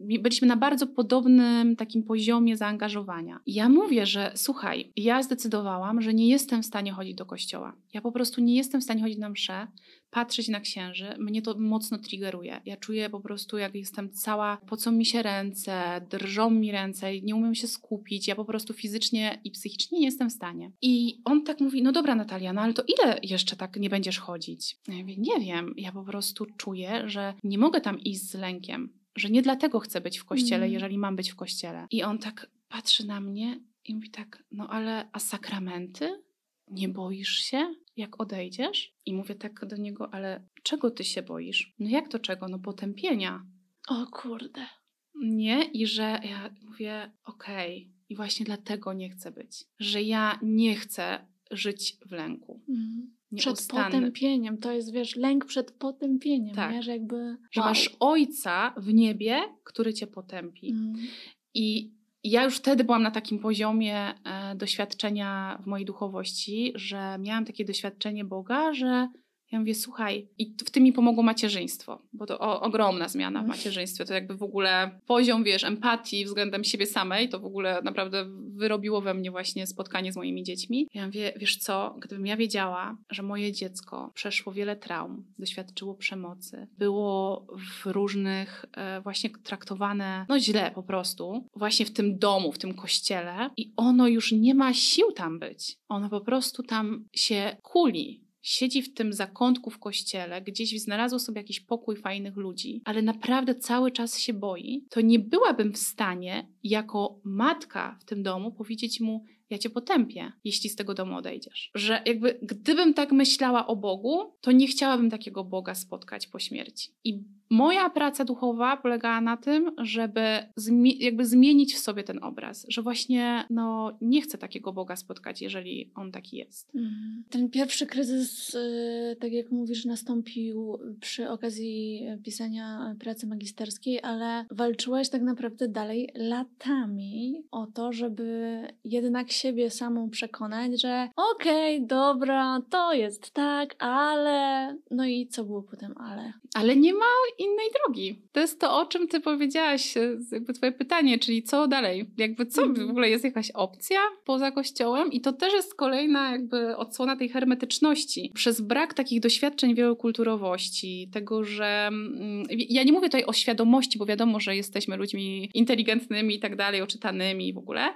Speaker 2: yy, byliśmy na bardzo podobnym takim poziomie zaangażowania. I ja mówię, że słuchaj, ja zdecydowałam, że nie jestem w stanie chodzić do kościoła. Ja po prostu nie jestem w stanie chodzić na msze, patrzeć na księży, mnie to mocno triggeruje. Ja czuję po prostu, jak jestem cała, pocą mi się ręce, drżą mi ręce, nie umiem się skupić. Ja po prostu fizycznie i psychicznie nie jestem w stanie. I on tak mówi, no dobra Natalia, no ale to ile jeszcze tak nie będziesz chodzić? Ja mówię, nie wiem, ja po prostu czuję, że nie mogę tam iść z lękiem, że nie dlatego chcę być w kościele, mm. jeżeli mam być w kościele. I on tak patrzy na mnie i mówi tak, no ale a sakramenty? Nie boisz się? Jak odejdziesz? I mówię tak do niego, ale czego ty się boisz? No jak to czego? No potępienia.
Speaker 1: O kurde.
Speaker 2: Nie? I że ja mówię, okej, okay. i właśnie dlatego nie chcę być. Że ja nie chcę żyć w lęku. Mm.
Speaker 1: Przed potępieniem. To jest, wiesz, lęk przed potępieniem. Tak. Nie? Że jakby...
Speaker 2: Że wow. masz ojca w niebie, który cię potępi. Mm. I ja już wtedy byłam na takim poziomie e, doświadczenia w mojej duchowości, że miałam takie doświadczenie Boga, że ja mówię, słuchaj, i w tym mi pomogło macierzyństwo, bo to o, ogromna zmiana w mm. macierzyństwie. To jakby w ogóle poziom, wiesz, empatii względem siebie samej, to w ogóle naprawdę wyrobiło we mnie właśnie spotkanie z moimi dziećmi. Ja mówię, wiesz co, gdybym ja wiedziała, że moje dziecko przeszło wiele traum, doświadczyło przemocy, było w różnych e, właśnie traktowane, no źle po prostu, właśnie w tym domu, w tym kościele i ono już nie ma sił tam być. Ono po prostu tam się kuli siedzi w tym zakątku w kościele, gdzieś znalazło sobie jakiś pokój fajnych ludzi, ale naprawdę cały czas się boi, to nie byłabym w stanie jako matka w tym domu powiedzieć mu: Ja cię potępię, jeśli z tego domu odejdziesz. Że jakby gdybym tak myślała o Bogu, to nie chciałabym takiego Boga spotkać po śmierci. I Moja praca duchowa polegała na tym, żeby zmi jakby zmienić w sobie ten obraz, że właśnie no, nie chcę takiego Boga spotkać, jeżeli on taki jest. Mhm.
Speaker 1: Ten pierwszy kryzys, y, tak jak mówisz, nastąpił przy okazji pisania pracy magisterskiej, ale walczyłaś tak naprawdę dalej latami o to, żeby jednak siebie samą przekonać, że okej, okay, dobra, to jest tak, ale. No i co było potem, ale?
Speaker 2: Ale nie ma innej drogi. To jest to, o czym ty powiedziałaś, e, jakby twoje pytanie, czyli co dalej? Jakby co, w ogóle jest jakaś opcja poza kościołem? I to też jest kolejna jakby odsłona tej hermetyczności. Przez brak takich doświadczeń wielokulturowości, tego, że mm, ja nie mówię tutaj o świadomości, bo wiadomo, że jesteśmy ludźmi inteligentnymi i tak dalej, oczytanymi w ogóle,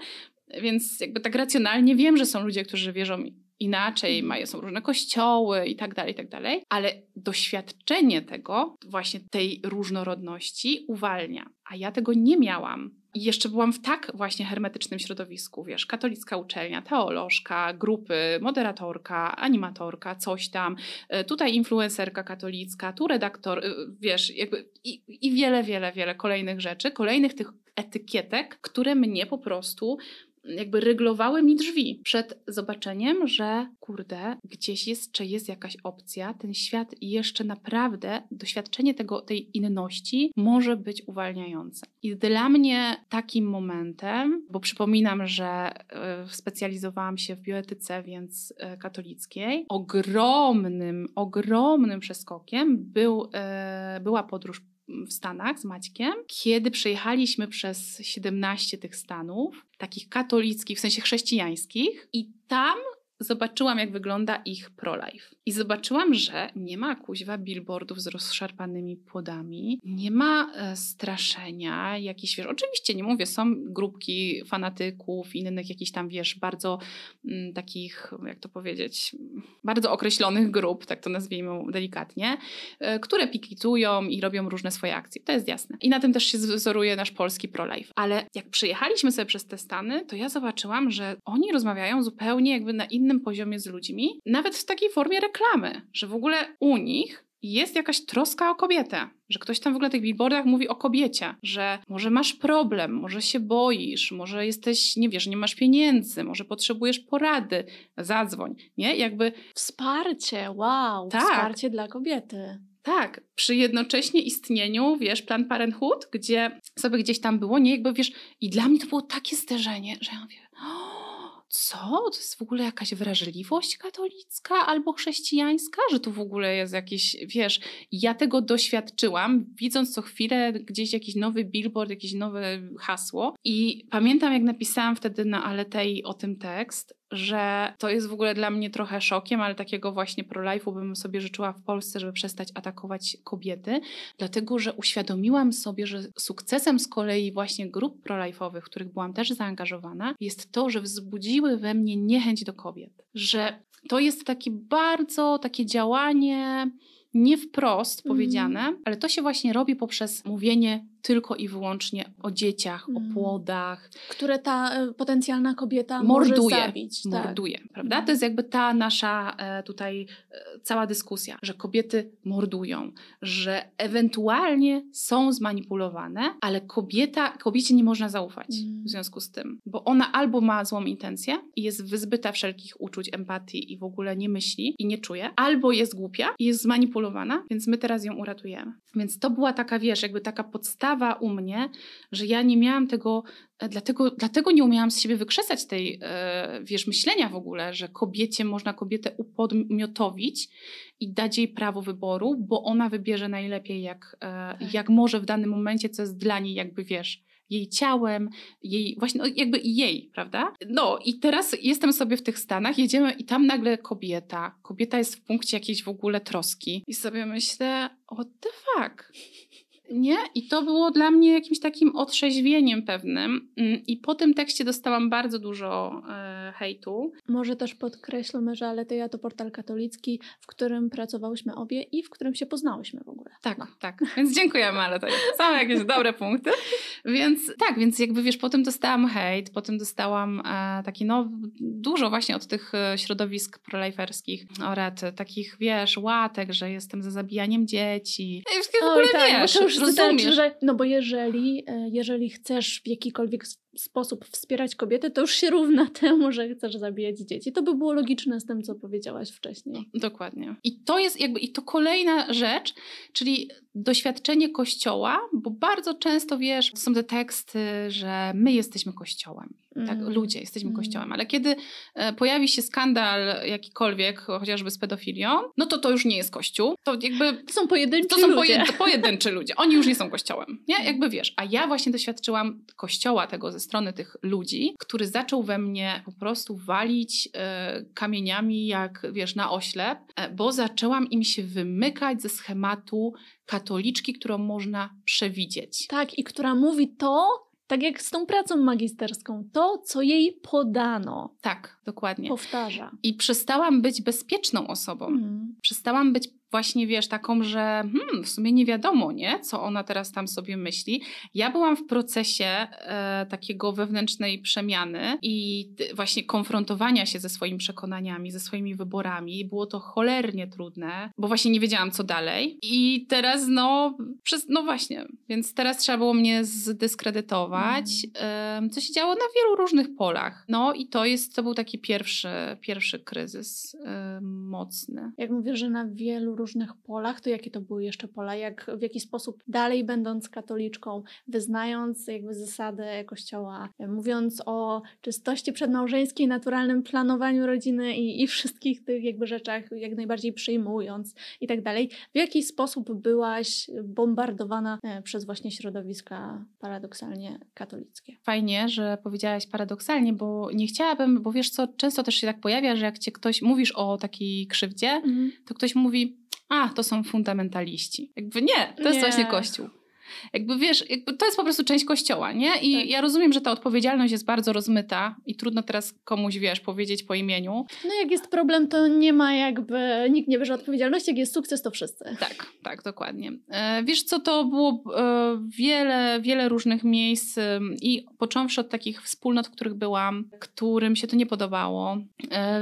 Speaker 2: więc jakby tak racjonalnie wiem, że są ludzie, którzy wierzą inaczej, mhm. mają, są różne kościoły i tak dalej, i tak dalej, ale doświadczenie tego, właśnie tej różnorodności uwalnia, a ja tego nie miałam. I jeszcze byłam w tak właśnie hermetycznym środowisku, wiesz, katolicka uczelnia, teolożka, grupy, moderatorka, animatorka, coś tam, e, tutaj influencerka katolicka, tu redaktor, e, wiesz, jakby i, i wiele, wiele, wiele kolejnych rzeczy, kolejnych tych etykietek, które mnie po prostu jakby ryglowały mi drzwi przed zobaczeniem, że kurde, gdzieś jest, czy jest jakaś opcja, ten świat jeszcze naprawdę, doświadczenie tego, tej inności może być uwalniające. I dla mnie takim momentem, bo przypominam, że e, specjalizowałam się w bioetyce, więc e, katolickiej, ogromnym, ogromnym przeskokiem był, e, była podróż w Stanach z Maćkiem, kiedy przejechaliśmy przez 17 tych stanów, takich katolickich, w sensie chrześcijańskich, i tam zobaczyłam, jak wygląda ich pro-life. I zobaczyłam, że nie ma kuźwa billboardów z rozszarpanymi płodami, nie ma e, straszenia, jakiś, wiesz, oczywiście nie mówię, są grupki fanatyków, innych jakichś tam, wiesz, bardzo m, mm, takich, jak to powiedzieć, bardzo określonych grup, tak to nazwijmy delikatnie, e, które pikitują i robią różne swoje akcje. To jest jasne. I na tym też się wzoruje nasz polski pro-life. Ale jak przyjechaliśmy sobie przez te Stany, to ja zobaczyłam, że oni rozmawiają zupełnie jakby na innym innym poziomie z ludźmi, nawet w takiej formie reklamy, że w ogóle u nich jest jakaś troska o kobietę, że ktoś tam w ogóle na tych billboardach mówi o kobiecie, że może masz problem, może się boisz, może jesteś, nie wiesz, nie masz pieniędzy, może potrzebujesz porady, zadzwoń, nie? Jakby...
Speaker 1: Wsparcie, wow, tak. wsparcie dla kobiety.
Speaker 2: Tak, przy jednocześnie istnieniu, wiesz, Plan Parenthood, gdzie sobie gdzieś tam było, nie, jakby, wiesz, i dla mnie to było takie zderzenie, że ja mówię, co? To jest w ogóle jakaś wrażliwość katolicka albo chrześcijańska, że tu w ogóle jest jakieś, wiesz, ja tego doświadczyłam, widząc co chwilę gdzieś jakiś nowy billboard, jakieś nowe hasło i pamiętam jak napisałam wtedy na Aletei o tym tekst, że to jest w ogóle dla mnie trochę szokiem, ale takiego właśnie pro-life'u bym sobie życzyła w Polsce, żeby przestać atakować kobiety, dlatego że uświadomiłam sobie, że sukcesem z kolei właśnie grup pro-life'owych, w których byłam też zaangażowana, jest to, że wzbudziły we mnie niechęć do kobiet. Że to jest taki bardzo takie działanie nie wprost mm. powiedziane, ale to się właśnie robi poprzez mówienie tylko i wyłącznie o dzieciach, mm. o płodach.
Speaker 1: Które ta e, potencjalna kobieta morduje, może zabić.
Speaker 2: Tak. Morduje, prawda? Mm. To jest jakby ta nasza e, tutaj e, cała dyskusja, że kobiety mordują, że ewentualnie są zmanipulowane, ale kobieta, kobiecie nie można zaufać mm. w związku z tym, bo ona albo ma złą intencję i jest wyzbyta wszelkich uczuć, empatii i w ogóle nie myśli i nie czuje, albo jest głupia i jest zmanipulowana, więc my teraz ją uratujemy. Więc to była taka, wiesz, jakby taka podstawa u mnie, że ja nie miałam tego, e, dlatego, dlatego nie umiałam z siebie wykrzesać tej, e, wiesz, myślenia w ogóle, że kobiecie można kobietę upodmiotowić i dać jej prawo wyboru, bo ona wybierze najlepiej, jak, e, tak. jak może w danym momencie, co jest dla niej jakby, wiesz, jej ciałem, jej, właśnie no jakby jej, prawda? No i teraz jestem sobie w tych Stanach, jedziemy i tam nagle kobieta, kobieta jest w punkcie jakiejś w ogóle troski i sobie myślę, what the fuck? Nie? I to było dla mnie jakimś takim otrzeźwieniem pewnym. Mm, I po tym tekście dostałam bardzo dużo e, hejtu.
Speaker 1: Może też podkreślmy, że Aleteja to portal katolicki, w którym pracowałyśmy obie i w którym się poznałyśmy w ogóle.
Speaker 2: Tak, no. tak. Więc dziękujemy Aleteja. Same jakieś dobre punkty. Więc tak, więc jakby wiesz, potem dostałam hejt, potem dostałam e, taki no dużo właśnie od tych e, środowisk proliferskich, oraz takich wiesz, łatek, że jestem za zabijaniem dzieci. I w ogóle tak, wiesz, rozumiesz.
Speaker 1: że, no bo jeżeli, e, jeżeli chcesz w jakikolwiek sposób wspierać kobiety, to już się równa temu, że chcesz zabijać dzieci. To by było logiczne z tym, co powiedziałaś wcześniej.
Speaker 2: Dokładnie. I to jest jakby, i to kolejna rzecz, czyli doświadczenie kościoła, bo bardzo często wiesz, są te teksty, że my jesteśmy kościołem. Tak, mm. ludzie jesteśmy mm. kościołem, ale kiedy e, pojawi się skandal jakikolwiek, chociażby z pedofilią, no to to już nie jest kościół. To jakby.
Speaker 1: To są pojedynczy
Speaker 2: to
Speaker 1: są ludzie.
Speaker 2: pojedynczy ludzie. Oni już nie są kościołem. Nie? Jakby wiesz. A ja właśnie doświadczyłam kościoła tego ze strony tych ludzi, który zaczął we mnie po prostu walić e, kamieniami, jak wiesz, na oślep, e, bo zaczęłam im się wymykać ze schematu katoliczki, którą można przewidzieć.
Speaker 1: Tak, i która mówi to, tak jak z tą pracą magisterską, to, co jej podano.
Speaker 2: Tak, dokładnie.
Speaker 1: Powtarza.
Speaker 2: I przestałam być bezpieczną osobą. Mm. Przestałam być właśnie wiesz, taką, że hmm, w sumie nie wiadomo, nie, co ona teraz tam sobie myśli. Ja byłam w procesie e, takiego wewnętrznej przemiany i właśnie konfrontowania się ze swoimi przekonaniami, ze swoimi wyborami. Było to cholernie trudne, bo właśnie nie wiedziałam, co dalej. I teraz, no, przez, no właśnie, więc teraz trzeba było mnie zdyskredytować, mm. e, co się działo na wielu różnych polach. No i to jest, to był taki pierwszy, pierwszy kryzys e, mocny.
Speaker 1: Jak mówię, że na wielu różnych polach, to jakie to były jeszcze pola? Jak, w jaki sposób dalej będąc katoliczką, wyznając jakby zasady Kościoła, mówiąc o czystości przedmałżeńskiej, naturalnym planowaniu rodziny i, i wszystkich tych jakby rzeczach, jak najbardziej przyjmując i tak dalej, w jaki sposób byłaś bombardowana e, przez właśnie środowiska paradoksalnie katolickie?
Speaker 2: Fajnie, że powiedziałaś paradoksalnie, bo nie chciałabym, bo wiesz co, często też się tak pojawia, że jak cię ktoś, mówisz o takiej krzywdzie, mhm. to ktoś mówi, a, to są fundamentaliści. Jakby nie, to jest właśnie Kościół. Jakby wiesz, jakby to jest po prostu część kościoła, nie? I tak. ja rozumiem, że ta odpowiedzialność jest bardzo rozmyta i trudno teraz komuś, wiesz, powiedzieć po imieniu.
Speaker 1: No jak jest problem, to nie ma jakby, nikt nie bierze odpowiedzialności, jak jest sukces, to wszyscy.
Speaker 2: Tak, tak, dokładnie. E, wiesz co, to było e, wiele, wiele różnych miejsc e, i począwszy od takich wspólnot, w których byłam, którym się to nie podobało.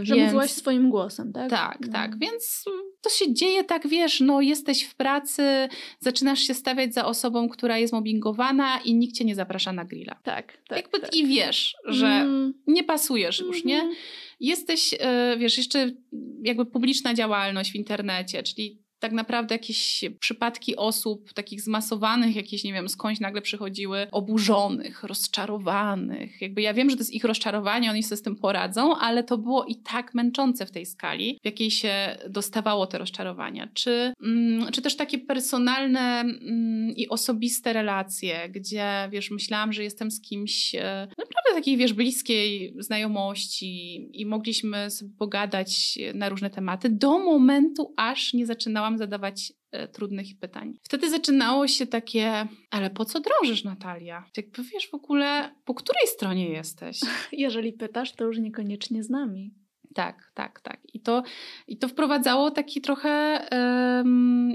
Speaker 1: Że więc... mówiłaś swoim głosem, tak?
Speaker 2: Tak, no. tak, więc to się dzieje tak, wiesz, no jesteś w pracy, zaczynasz się stawiać za osobą, która jest mobbingowana i nikt cię nie zaprasza na grilla.
Speaker 1: Tak, tak.
Speaker 2: Jakby
Speaker 1: tak.
Speaker 2: I wiesz, że mm. nie pasujesz już, mm -hmm. nie? Mhm. Jesteś, e, wiesz, jeszcze jakby publiczna działalność w internecie, czyli tak naprawdę jakieś przypadki osób takich zmasowanych, jakieś, nie wiem, skądś nagle przychodziły, oburzonych, rozczarowanych. Jakby ja wiem, że to jest ich rozczarowanie, oni sobie z tym poradzą, ale to było i tak męczące w tej skali, w jakiej się dostawało te rozczarowania. Czy, mm, czy też takie personalne mm, i osobiste relacje, gdzie, wiesz, myślałam, że jestem z kimś e, naprawdę takiej, wiesz, bliskiej znajomości i mogliśmy sobie pogadać na różne tematy do momentu, aż nie zaczynałam zadawać e, trudnych pytań. Wtedy zaczynało się takie, ale po co drążysz, Natalia? Jakby wiesz w ogóle, po której stronie jesteś?
Speaker 1: Jeżeli pytasz, to już niekoniecznie z nami.
Speaker 2: Tak, tak, tak. I to, i to wprowadzało taki trochę,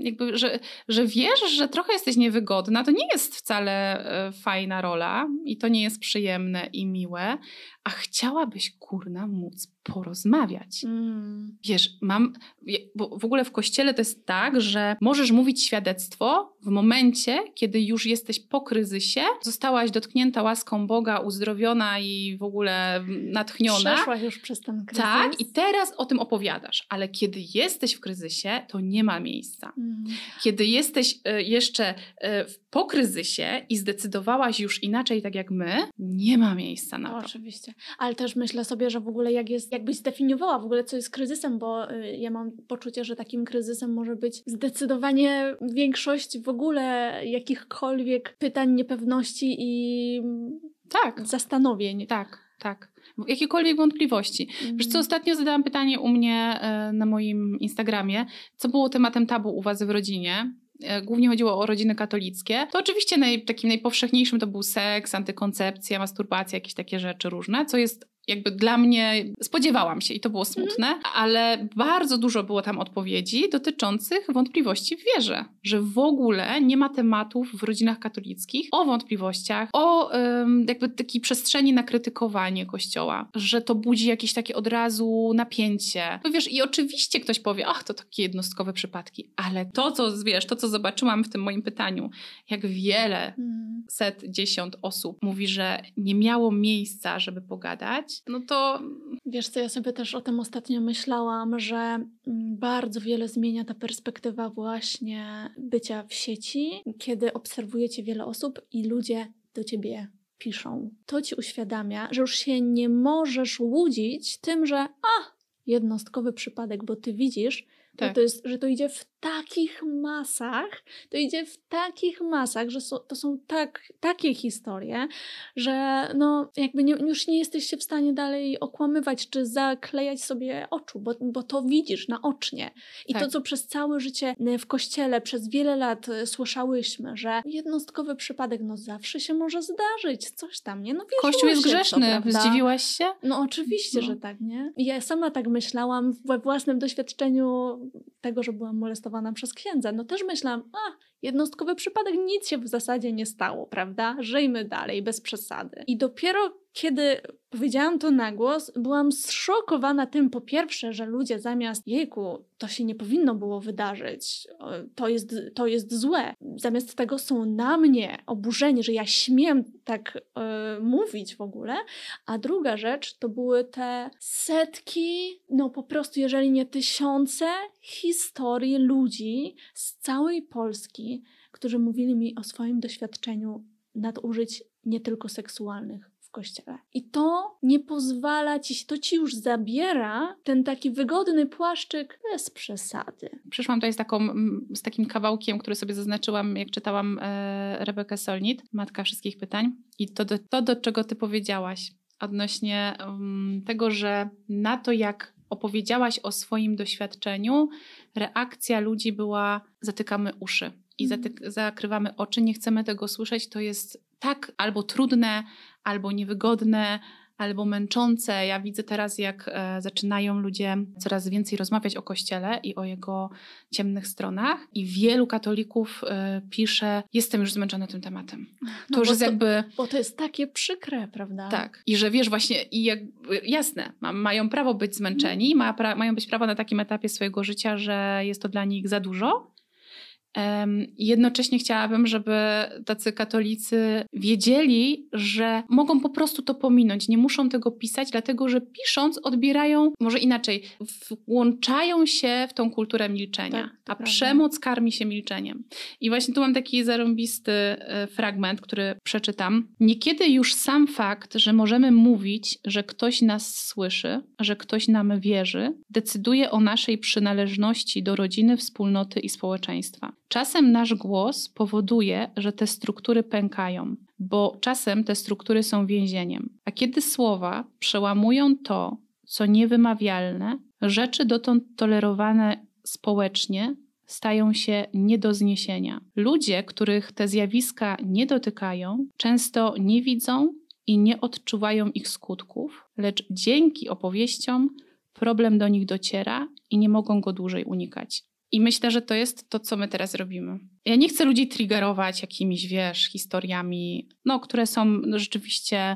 Speaker 2: jakby, że, że wiesz, że trochę jesteś niewygodna. To nie jest wcale e, fajna rola i to nie jest przyjemne i miłe, a chciałabyś, kurna, móc porozmawiać. Mm. Wiesz, mam, bo w ogóle w kościele to jest tak, że możesz mówić świadectwo w momencie, kiedy już jesteś po kryzysie, zostałaś dotknięta łaską Boga, uzdrowiona i w ogóle natchniona.
Speaker 1: Przeszłaś już przez ten kryzys.
Speaker 2: Tak, i teraz o tym opowiadasz, ale kiedy jesteś w kryzysie, to nie ma miejsca. Mm. Kiedy jesteś y, jeszcze y, po kryzysie i zdecydowałaś już inaczej, tak jak my, nie ma miejsca na to.
Speaker 1: Oczywiście. Ale też myślę sobie, że w ogóle jak jest, jakbyś zdefiniowała w ogóle, co jest kryzysem, bo y, ja mam poczucie, że takim kryzysem może być zdecydowanie większość w ogóle jakichkolwiek pytań, niepewności i
Speaker 2: tak.
Speaker 1: zastanowień.
Speaker 2: Tak, tak. Jakiekolwiek wątpliwości. Mm. Wiesz co, ostatnio zadałam pytanie u mnie y, na moim Instagramie, co było tematem tabu u was w rodzinie głównie chodziło o rodziny katolickie, to oczywiście naj, takim najpowszechniejszym to był seks, antykoncepcja, masturbacja, jakieś takie rzeczy różne, co jest jakby dla mnie spodziewałam się i to było mhm. smutne, ale bardzo dużo było tam odpowiedzi dotyczących wątpliwości w wierze, że w ogóle nie ma tematów w rodzinach katolickich o wątpliwościach, o jakby takiej przestrzeni na krytykowanie kościoła, że to budzi jakieś takie od razu napięcie. No wiesz, i oczywiście ktoś powie, ach, to takie jednostkowe przypadki, ale to, co wiesz, to, co zobaczyłam w tym moim pytaniu, jak wiele mm. set, dziesiąt osób mówi, że nie miało miejsca, żeby pogadać, no to...
Speaker 1: Wiesz co, ja sobie też o tym ostatnio myślałam, że mm, bardzo wiele zmienia ta perspektywa właśnie bycia w sieci, kiedy obserwujecie wiele osób i ludzie do ciebie piszą. To ci uświadamia, że już się nie możesz łudzić tym, że a, jednostkowy przypadek, bo ty widzisz, tak. że, to jest, że to idzie w takich masach, to idzie w takich masach, że so, to są tak, takie historie, że no jakby nie, już nie jesteś się w stanie dalej okłamywać czy zaklejać sobie oczu, bo, bo to widzisz naocznie. I tak. to, co przez całe życie e, w kościele przez wiele lat e, słyszałyśmy, że jednostkowy przypadek, no zawsze się może zdarzyć, coś tam, nie? No
Speaker 2: Kościół jest grzeszny, to, zdziwiłaś się?
Speaker 1: No oczywiście, no. że tak, nie? Ja sama tak myślałam we własnym doświadczeniu tego, że byłam molestowana przez księdza, no też myślałam, a jednostkowy przypadek, nic się w zasadzie nie stało, prawda? Żyjmy dalej, bez przesady. I dopiero kiedy powiedziałam to na głos, byłam zszokowana tym, po pierwsze, że ludzie zamiast jejku, to się nie powinno było wydarzyć, to jest, to jest złe, zamiast tego są na mnie oburzeni, że ja śmiem tak y, mówić w ogóle. A druga rzecz to były te setki, no po prostu, jeżeli nie tysiące historii ludzi z całej Polski, którzy mówili mi o swoim doświadczeniu nadużyć nie tylko seksualnych w kościele. I to nie pozwala ci, to ci już zabiera ten taki wygodny płaszczyk bez przesady.
Speaker 2: Przyszłam tutaj z, taką, z takim kawałkiem, który sobie zaznaczyłam, jak czytałam e, Rebekę Solnit, Matka Wszystkich Pytań. I to, do, to do czego ty powiedziałaś odnośnie um, tego, że na to, jak opowiedziałaś o swoim doświadczeniu, reakcja ludzi była zatykamy uszy i mhm. zatyk- zakrywamy oczy, nie chcemy tego słyszeć, to jest tak albo trudne, albo niewygodne, albo męczące. Ja widzę teraz, jak e, zaczynają ludzie coraz więcej rozmawiać o Kościele i o jego ciemnych stronach, i wielu katolików e, pisze: Jestem już zmęczony tym tematem.
Speaker 1: No to już jest to, jakby. Bo to jest takie przykre, prawda?
Speaker 2: Tak. I że wiesz, właśnie, i jak, jasne, ma, mają prawo być zmęczeni, ma pra, mają być prawo na takim etapie swojego życia, że jest to dla nich za dużo. Jednocześnie chciałabym, żeby tacy katolicy wiedzieli, że mogą po prostu to pominąć, nie muszą tego pisać, dlatego że pisząc odbierają, może inaczej, włączają się w tą kulturę milczenia, tak, a prawda. przemoc karmi się milczeniem. I właśnie tu mam taki zarąbisty e, fragment, który przeczytam. Niekiedy już sam fakt, że możemy mówić, że ktoś nas słyszy, że ktoś nam wierzy, decyduje o naszej przynależności do rodziny, wspólnoty i społeczeństwa. Czasem nasz głos powoduje, że te struktury pękają, bo czasem te struktury są więzieniem. A kiedy słowa przełamują to, co niewymawialne, rzeczy dotąd tolerowane społecznie stają się nie do zniesienia. Ludzie, których te zjawiska nie dotykają, często nie widzą i nie odczuwają ich skutków, lecz dzięki opowieściom problem do nich dociera i nie mogą go dłużej unikać. I myślę, że to jest to, co my teraz robimy. Ja nie chcę ludzi triggerować jakimiś, wiesz, historiami, no, które są rzeczywiście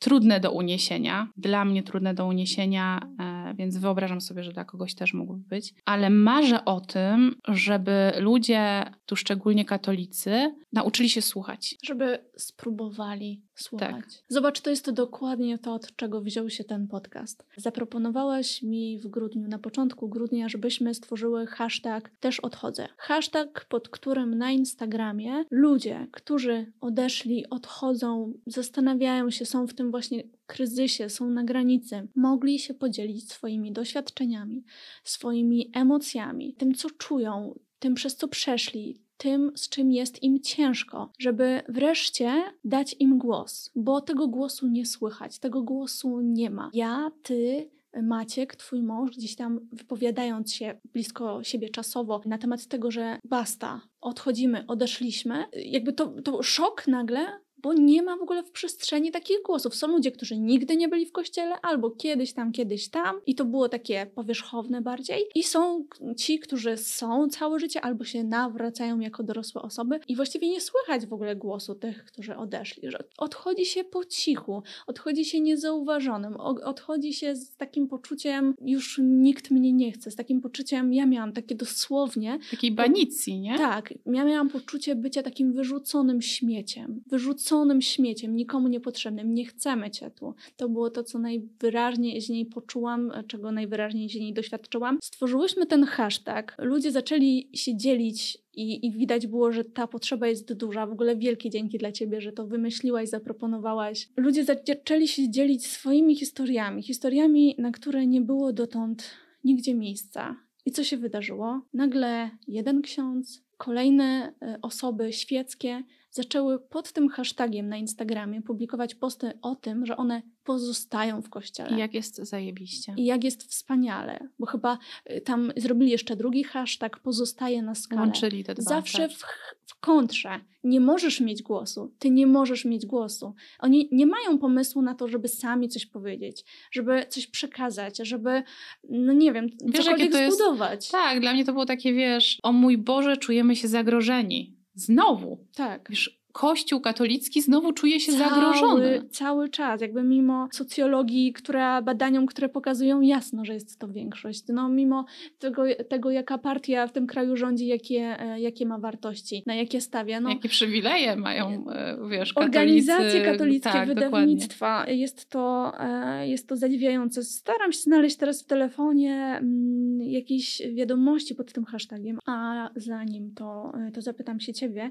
Speaker 2: trudne do uniesienia. Dla mnie trudne do uniesienia, e, więc wyobrażam sobie, że dla kogoś też mógłby być. Ale marzę o tym, żeby ludzie, tu szczególnie katolicy, nauczyli się słuchać.
Speaker 1: Żeby spróbowali słuchać. Tak. Zobacz, to jest dokładnie to, od czego wziął się ten podcast. Zaproponowałaś mi w grudniu, na początku grudnia, żebyśmy stworzyły hashtag też odchodzę. Hashtag, pod którym na Instagramie ludzie, którzy odeszli, odchodzą, zastanawiają się, są w tym właśnie kryzysie, są na granicy, mogli się podzielić swoimi doświadczeniami, swoimi emocjami, tym, co czują, tym, przez co przeszli, tym, z czym jest im ciężko, żeby wreszcie dać im głos, bo tego głosu nie słychać, tego głosu nie ma. Ja, ty, Maciek, twój mąż, gdzieś tam wypowiadając się blisko siebie czasowo na temat tego, że basta, odchodzimy, odeszliśmy, jakby to, to szok nagle bo nie ma w ogóle w przestrzeni takich głosów. Są ludzie, którzy nigdy nie byli w kościele, albo kiedyś tam, kiedyś tam, i to było takie powierzchowne bardziej. I są ci, którzy są całe życie, albo się nawracają jako dorosłe osoby, i właściwie nie słychać w ogóle głosu tych, którzy odeszli. Że odchodzi się po cichu, odchodzi się niezauważonym, odchodzi się z takim poczuciem, już nikt mnie nie chce, z takim poczuciem, ja miałam takie dosłownie.
Speaker 2: Takiej banicji, nie?
Speaker 1: Tak, ja miałam poczucie bycia takim wyrzuconym śmieciem. Wyrzuconym wyrzuconym śmieciem, nikomu niepotrzebnym, nie chcemy cię tu. To było to, co najwyraźniej z niej poczułam, czego najwyraźniej z niej doświadczyłam. Stworzyłyśmy ten hashtag, ludzie zaczęli się dzielić i, I, widać było, że ta potrzeba jest duża. W ogóle wielkie dzięki dla ciebie, że to wymyśliłaś, zaproponowałaś. Ludzie zaczęli się dzielić swoimi historiami, historiami, na które nie było dotąd nigdzie miejsca. I co się wydarzyło? Nagle jeden ksiądz, kolejne e, osoby świeckie zaczęły pod tym hashtagiem na Instagramie publikować posty o tym, że one pozostają w kościele.
Speaker 2: I jak jest zajebiście.
Speaker 1: I jak jest wspaniale, bo chyba y, tam zrobili jeszcze drugi hashtag, pozostaje na skale.
Speaker 2: Łączyli te dwa.
Speaker 1: Zawsze w, w kontrze. Nie możesz mieć głosu. Ty nie możesz mieć głosu. Oni nie mają pomysłu na to, żeby sami coś powiedzieć, żeby coś przekazać, żeby, no nie wiem, wiesz, cokolwiek to zbudować. Jest,
Speaker 2: tak, dla mnie to było takie, wiesz, o mój Boże, czujemy się zagrożeni. Znowu.
Speaker 1: Tak.
Speaker 2: Wiesz, Kościół katolicki znowu czuje się
Speaker 1: cały,
Speaker 2: zagrożony.
Speaker 1: Cały czas, jakby mimo socjologii, która badaniom, które pokazują jasno, że jest to większość, no mimo tego, tego jaka partia w tym kraju rządzi, jakie, e, jakie ma wartości, na jakie stawia. No,
Speaker 2: jakie przywileje mają, e, wiesz,
Speaker 1: katolicy. Organizacje katolickie, tak, wydawnictwa. Dokładnie. Jest to, e, jest to zadziwiające. Staram się znaleźć teraz w telefonie mm, jakieś wiadomości pod tym hashtagiem, a zanim to, to zapytam się ciebie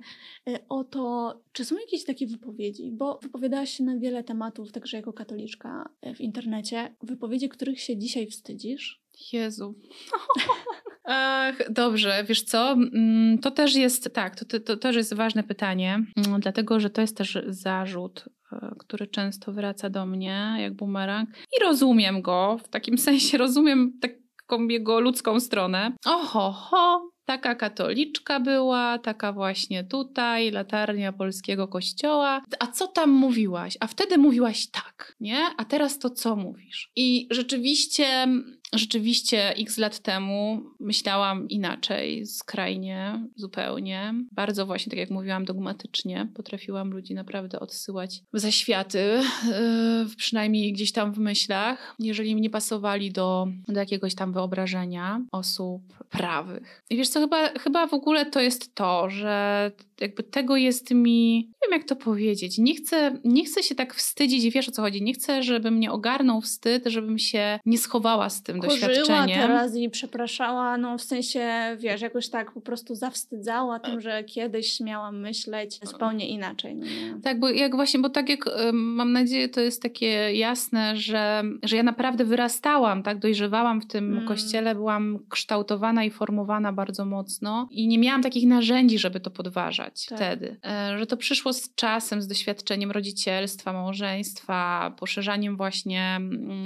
Speaker 1: o to, czy są jakieś takie wypowiedzi? Bo wypowiadałaś się na wiele tematów, także jako katoliczka e, w internecie. Wypowiedzi, których się dzisiaj wstydzisz?
Speaker 2: Jezu. Ach, dobrze, wiesz co? Mm, to też jest, tak, to, to, to też jest ważne pytanie, mm, dlatego że to jest też zarzut, e, który często wraca do mnie jak bumerang i rozumiem go, w takim sensie rozumiem taką jego ludzką stronę. Oho, ho, Taka katoliczka była, taka właśnie tutaj, latarnia polskiego kościoła. A co tam mówiłaś? A wtedy mówiłaś tak, nie? A teraz to co mówisz? I rzeczywiście Rzeczywiście x lat temu myślałam inaczej, skrajnie, zupełnie. Bardzo właśnie, tak jak mówiłam, dogmatycznie. Potrafiłam ludzi naprawdę odsyłać w zaświaty, yy, przynajmniej gdzieś tam w myślach, jeżeli mi nie pasowali do, do jakiegoś tam wyobrażenia osób prawych. I wiesz co, chyba, chyba w ogóle to jest to, że jakby tego jest mi, nie wiem jak to powiedzieć, nie chcę, nie chcę się tak wstydzić, wiesz o co chodzi, nie chcę, żeby mnie ogarnął wstyd, żebym się nie schowała z tym
Speaker 1: Korzyła
Speaker 2: doświadczeniem.
Speaker 1: teraz i przepraszała, no w sensie, wiesz, jakoś tak po prostu zawstydzała tym, że kiedyś miałam myśleć zupełnie inaczej. No
Speaker 2: tak, bo jak właśnie, bo tak jak mam nadzieję, to jest takie jasne, że, że ja naprawdę wyrastałam, tak, dojrzewałam w tym mm. kościele, byłam kształtowana i formowana bardzo mocno i nie miałam takich narzędzi, żeby to podważać tak. wtedy. E, że to przyszło z czasem, z doświadczeniem rodzicielstwa, małżeństwa, poszerzaniem właśnie mm,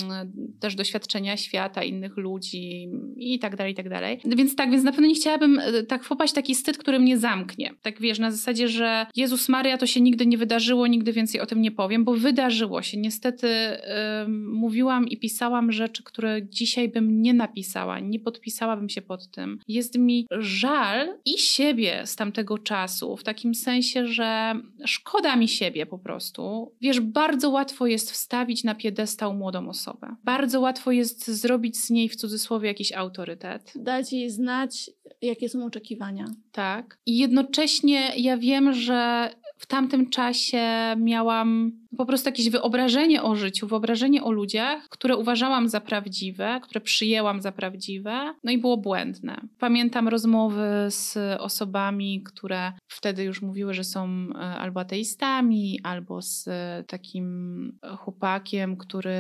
Speaker 2: też doświadczenia świata innych ludzi i tak dalej, i tak dalej. Więc tak, więc na pewno nie chciałabym e, tak wpaść taki wstyd, który mnie zamknie. Tak wiesz, na zasadzie, że Jezus Maria to się nigdy nie wydarzyło, nigdy więcej o tym nie powiem, bo wydarzyło się. Niestety yy, mówiłam i pisałam rzeczy, które dzisiaj bym nie napisała, nie podpisałabym się pod tym. Jest mi żal i siebie z tamtego czasu, w takim sensie, że szkoda mi siebie po prostu. Wiesz, bardzo łatwo jest wstawić na piedestał młodą osobę. Bardzo łatwo jest zrobić zrobić z niej w cudzysłowie jakiś autorytet.
Speaker 1: Dać jej znać, jakie są oczekiwania.
Speaker 2: Tak. I jednocześnie ja wiem, że w tamtym czasie miałam po prostu jakieś wyobrażenie o życiu, wyobrażenie o ludziach, które uważałam za prawdziwe, które przyjęłam za prawdziwe, no i było błędne. Pamiętam rozmowy z osobami, które wtedy już mówiły, że są e, albo ateistami, albo z takim chłopakiem, który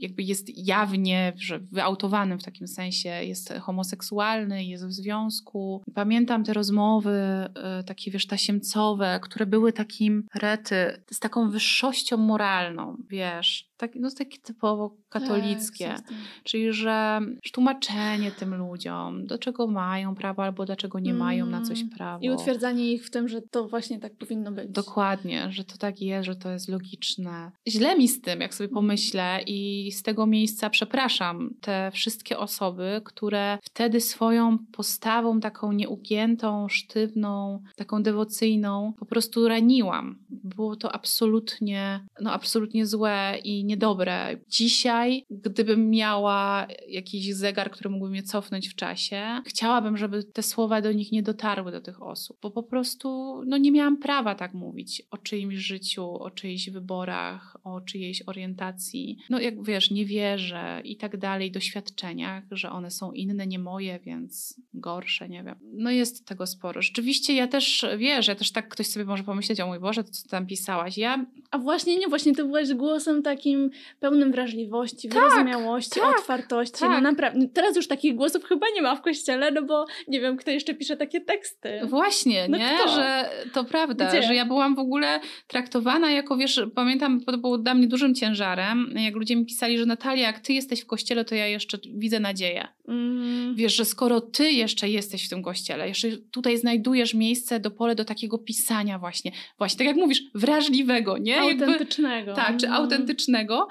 Speaker 2: jakby jest jawnie, że wyautowanym w takim sensie, jest homoseksualny, jest w związku. Pamiętam te rozmowy e, takie, wiesz, tasiemcowe, które były takim rety, z taką wyższością moralną, wiesz, tak, no takie typowo katolickie. Tak, Czyli, że tłumaczenie tym ludziom, do czego mają prawo albo dlaczego nie mm. mają na coś mm. prawo.
Speaker 1: I utwierdzanie ich w tym, że to właśnie tak powinno być.
Speaker 2: Dokładnie, że to tak jest, że to jest logiczne. Źle mi z tym, jak sobie pomyślę i z tego miejsca przepraszam te wszystkie osoby, które wtedy swoją postawą taką nieugiętą, sztywną, taką dewocyjną po prostu raniłam. Było to absolutnie, no absolutnie złe i niedobre. Dzisiaj, gdybym miała jakiś zegar, który mógłby mnie cofnąć w czasie, chciałabym, żeby te słowa do nich nie dotarły do tych osób, bo po prostu no, nie miałam prawa tak mówić o czyimś życiu, o czyichś wyborach, o czyjejś orientacji. No jak wiesz, wiesz, niewierze i tak dalej, doświadczeniach, że one są inne, nie moje, więc gorsze, nie wiem. No jest tego sporo. Rzeczywiście ja też, wiesz, ja też tak ktoś sobie może pomyśleć, o mój Boże, to co tam pisałaś. Ja...
Speaker 1: A właśnie nie, właśnie ty byłaś głosem takim pełnym wrażliwości, tak, wyrozumiałości, tak, otwartości. No tak. No naprawdę, teraz już takich głosów chyba nie ma w kościele, no bo nie wiem, kto jeszcze pisze takie teksty.
Speaker 2: Właśnie, no nie? Kto? Że to prawda, Gdzie? że ja byłam w ogóle traktowana jako, wiesz, pamiętam, to było dla mnie dużym ciężarem, jak ludzie mi pisali, że Natalia, jak ty jesteś w kościele, to ja jeszcze widzę nadzieję. Mm. Wiesz, że skoro ty jeszcze jesteś w tym kościele, jeszcze tutaj znajdujesz miejsce do pole do takiego pisania właśnie, właśnie tak jak mówisz, wrażliwego, nie?
Speaker 1: Autentycznego.
Speaker 2: Jakby, tak, czy mm.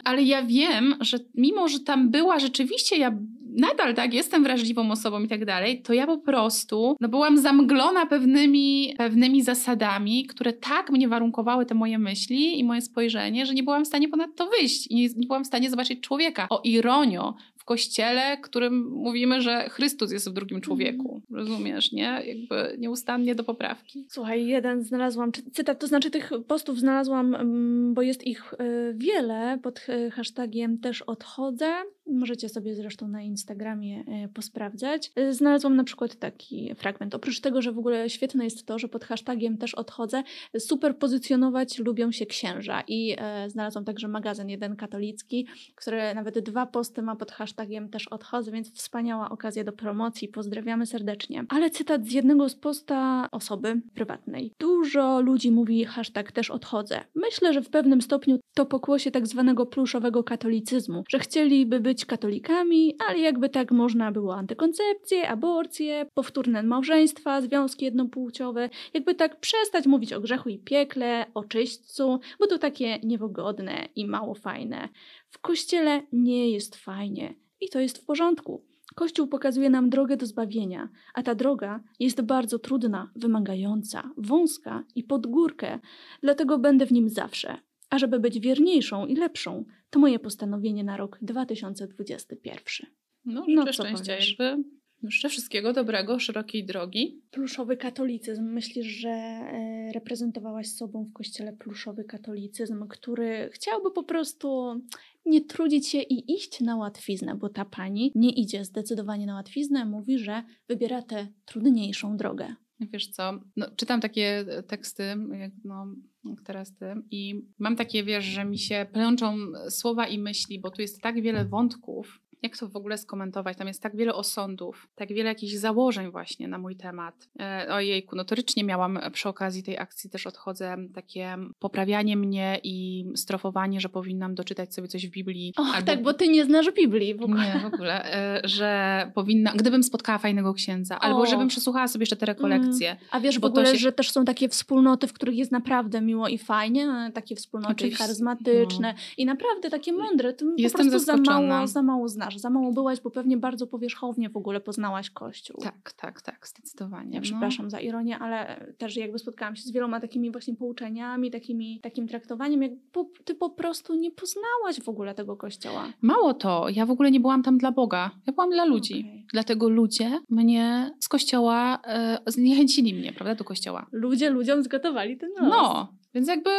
Speaker 2: Ale ja wiem, że mimo, że tam była rzeczywiście, ja nadal tak, jestem wrażliwą osobą i tak dalej, to ja po prostu no, byłam zamglona pewnymi, pewnymi zasadami, które tak mnie warunkowały te moje myśli i moje spojrzenie, że nie byłam w stanie ponad to wyjść i nie, nie byłam w stanie zobaczyć człowieka. O ironio, kościele, którym mówimy, że Chrystus jest w drugim człowieku. Mm. Rozumiesz, nie? Jakby nieustannie do poprawki.
Speaker 1: Słuchaj, jeden znalazłam, cytat, to znaczy tych postów znalazłam, mm, bo jest ich e, wiele, pod e, hashtagiem też odchodzę. Możecie sobie zresztą na Instagramie e, posprawdzać. Znalazłam na przykład taki fragment. Oprócz tego, że w ogóle świetne jest to, że pod hashtagiem też odchodzę, super pozycjonować lubią się księża. I znalazłam także magazyn jeden katolicki, który nawet dwa posty ma pod hashtagiem hashtagiem też odchodzę, więc wspaniała okazja do promocji. Pozdrawiamy serdecznie. Ale cytat z jednego z posta osoby prywatnej. Dużo ludzi mówi hashtag też odchodzę. Myślę, że w pewnym stopniu to pokłosie tak zwanego pluszowego katolicyzmu, że chcieliby być katolikami, ale jakby tak można było antykoncepcję, aborcję, powtórne małżeństwa, związki jednopłciowe, jakby tak przestać mówić o grzechu i piekle, o czyśćcu, bo to takie niewygodne i mało fajne. W kościele nie jest fajnie. I to jest w porządku. Kościół pokazuje nam drogę do zbawienia, a ta droga jest bardzo trudna, wymagająca, wąska i pod górkę, dlatego będę w nim zawsze. A żeby być wierniejszą i lepszą, to moje postanowienie na rok 2021.
Speaker 2: No, no co szczęścia, jakby Życzę wszystkiego dobrego, szerokiej drogi.
Speaker 1: Pluszowy katolicyzm. Myślisz, że e, reprezentowałaś sobą w kościele pluszowy katolicyzm, który chciałby po prostu nie trudzić się i iść na łatwiznę, bo ta pani nie idzie zdecydowanie na łatwiznę, mówi, że wybiera tę trudniejszą drogę.
Speaker 2: Wiesz co, no, czytam takie teksty, jak, no, jak teraz ty, i mam takie, wiesz, że mi się plączą słowa i myśli, bo tu jest tak wiele wątków, jak to w ogóle skomentować? Tam jest tak wiele osądów, tak wiele jakichś założeń właśnie na mój temat. E, ojejku, notorycznie miałam przy okazji tej akcji też odchodzę takie poprawianie mnie i strofowanie, że powinnam doczytać sobie coś w Biblii.
Speaker 1: Och, albo... tak, bo ty nie znasz Biblii w ogóle.
Speaker 2: Nie, w ogóle. E, że powinna, gdybym spotkała fajnego księdza, albo żebym przesłuchała sobie jeszcze te rekolekcje. Mm.
Speaker 1: A wiesz w ogóle, się... że też są takie wspólnoty, w których jest naprawdę miło i fajnie, no, takie wspólnoty Oczywiście. charyzmatyczne no. i naprawdę takie mądre. Ty Jestem po prostu za mało, za mało znasz znasz, za mało byłaś, bo pewnie bardzo powierzchownie w ogóle poznałaś Kościół.
Speaker 2: Tak, tak, tak, zdecydowanie.
Speaker 1: Ja no. przepraszam za ironię, ale też jakby spotkałam się z wieloma takimi właśnie pouczeniami, takimi, takim traktowaniem, jak po, ty po prostu nie poznałaś w ogóle tego Kościoła.
Speaker 2: Mało to, ja w ogóle nie byłam tam dla Boga, ja byłam dla ludzi. Okay. Dlatego ludzie mnie z Kościoła, e, zniechęcili mnie, prawda, do Kościoła.
Speaker 1: Ludzie ludziom zgotowali ten los.
Speaker 2: No, więc jakby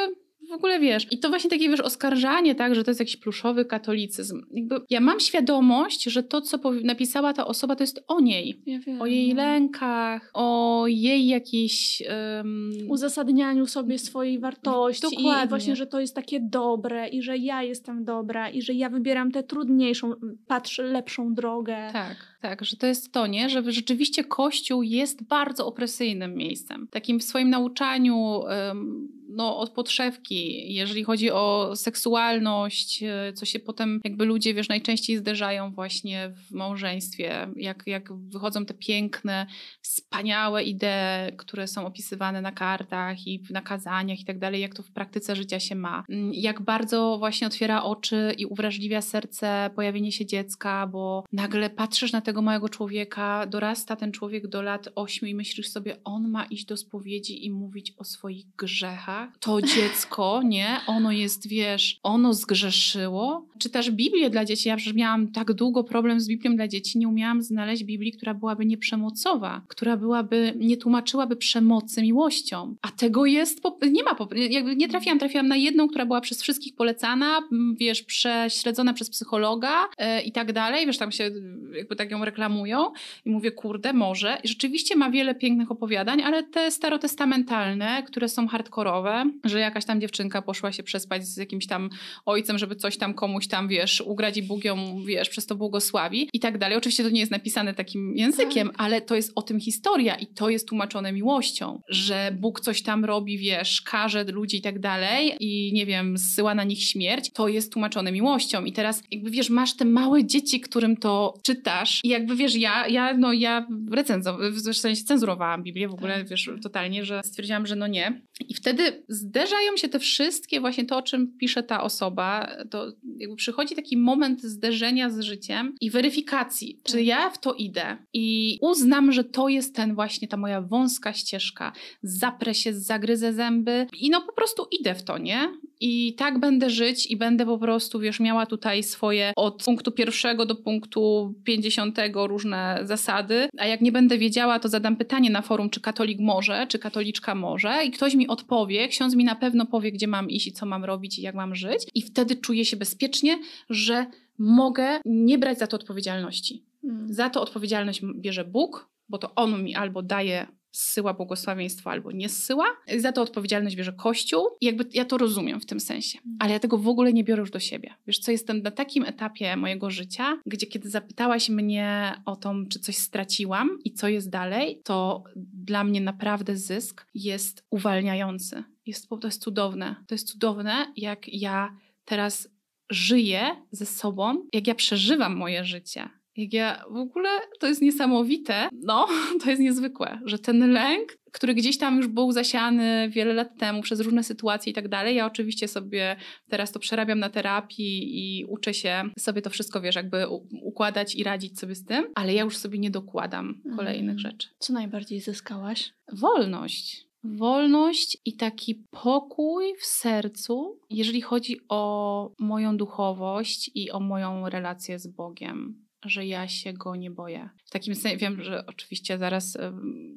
Speaker 2: w ogóle wiesz. I to właśnie takie, wiesz, oskarżanie, tak, że to jest jakiś pluszowy katolicyzm. Jakby ja mam świadomość, że to, co napisała ta osoba, to jest o niej. Ja wiem, o jej no. lękach, o jej jakiejś... Um...
Speaker 1: Uzasadnianiu sobie swojej wartości. Dokładnie. I właśnie, że to jest takie dobre i że ja jestem dobra i że ja wybieram tę trudniejszą, patrzę lepszą drogę.
Speaker 2: Tak, tak, że to jest to, nie? Że rzeczywiście Kościół jest bardzo opresyjnym miejscem. Takim w swoim nauczaniu... Um, no, od podszewki, jeżeli chodzi o seksualność, e, co się potem jakby ludzie, wiesz, najczęściej zderzają właśnie w małżeństwie, jak, jak wychodzą te piękne, wspaniałe idee, które są opisywane na kartach i w nakazaniach i tak dalej, jak to w praktyce życia się ma. Mm, jak bardzo właśnie otwiera oczy i uwrażliwia serce pojawienie się dziecka, bo nagle patrzysz na tego małego człowieka, dorasta ten człowiek do lat ośmiu i myślisz sobie, on ma iść do spowiedzi i mówić o swoich grzechach, tak, to dziecko, nie, ono jest, wiesz, ono zgrzeszyło. Czytasz Biblię dla dzieci, ja przecież miałam tak długo problem z Biblią dla dzieci, nie umiałam znaleźć Biblii, która byłaby nieprzemocowa, która byłaby, nie tłumaczyłaby przemocy miłością. A tego jest, nie ma, jakby nie trafiłam, trafiłam na jedną, która była przez wszystkich polecana, wiesz, prześledzona przez psychologa yy, i tak dalej, wiesz, tam się jakby tak ją reklamują i mówię, kurde, może. I rzeczywiście ma wiele pięknych opowiadań, ale te starotestamentalne, które są hardkorowe, że jakaś tam dziewczynka poszła się przespać z jakimś tam ojcem, żeby coś tam komuś tam, wiesz, ugrać i Bóg ją, wiesz, przez to błogosławi i tak dalej. Oczywiście to nie jest napisane takim językiem, tak. ale to jest o tym historia i to jest tłumaczone miłością, że Bóg coś tam robi, wiesz, karze ludzi i tak dalej i nie wiem, zsyła na nich śmierć, to jest tłumaczone miłością. I teraz jakby wiesz, masz te małe dzieci, którym to czytasz i jakby wiesz, ja, ja no ja recenzowałam, w sensie cenzurowałam Biblię w ogóle, tak. wiesz, totalnie, że stwierdziłam, że no nie. I wtedy zderzają się te wszystkie, właśnie to, o czym pisze ta osoba, to jakby przychodzi taki moment zderzenia z życiem i weryfikacji, czy tak. ja w to idę i uznam, że to jest ten właśnie ta moja wąska ścieżka, zaprę się, zagryzę zęby i no po prostu idę w to, nie? I tak będę żyć i będę po prostu, wiesz, miała tutaj swoje od punktu pierwszego do punktu pięćdziesiątego różne zasady, a jak nie będę wiedziała, to zadam pytanie na forum, czy katolik może, czy katoliczka może i ktoś mi odpowie, ksiądz mi na pewno powie, gdzie mam iść i co mam robić i jak mam żyć i wtedy czuję się bezpiecznie, że mogę nie brać za to odpowiedzialności. Hmm. Za to odpowiedzialność bierze Bóg, bo to On mi albo daje zsyła błogosławieństwo albo nie zsyła. Za to odpowiedzialność bierze Kościół i jakby ja to rozumiem w tym sensie. Mhm. Ale ja tego w ogóle nie biorę już do siebie. Wiesz co, jestem na takim etapie mojego życia, gdzie kiedy zapytałaś mnie o to, czy coś straciłam i co jest dalej, to dla mnie naprawdę zysk jest uwalniający. Jest, to jest cudowne. To jest cudowne, jak ja teraz żyję ze sobą, jak ja przeżywam moje życie jak ja w ogóle to jest niesamowite, no to jest niezwykłe, że ten lęk, który gdzieś tam już był zasiany wiele lat temu przez różne sytuacje i tak dalej, ja oczywiście sobie teraz to przerabiam na terapii i uczę się sobie to wszystko, wiesz, jakby układać i radzić sobie z tym, ale ja już sobie nie dokładam kolejnych mm. rzeczy.
Speaker 1: Co najbardziej zyskałaś?
Speaker 2: Wolność wolność i taki pokój w sercu, jeżeli chodzi o moją duchowość i o moją relację z Bogiem że ja się go nie boję. W takim sensie wiem, że oczywiście zaraz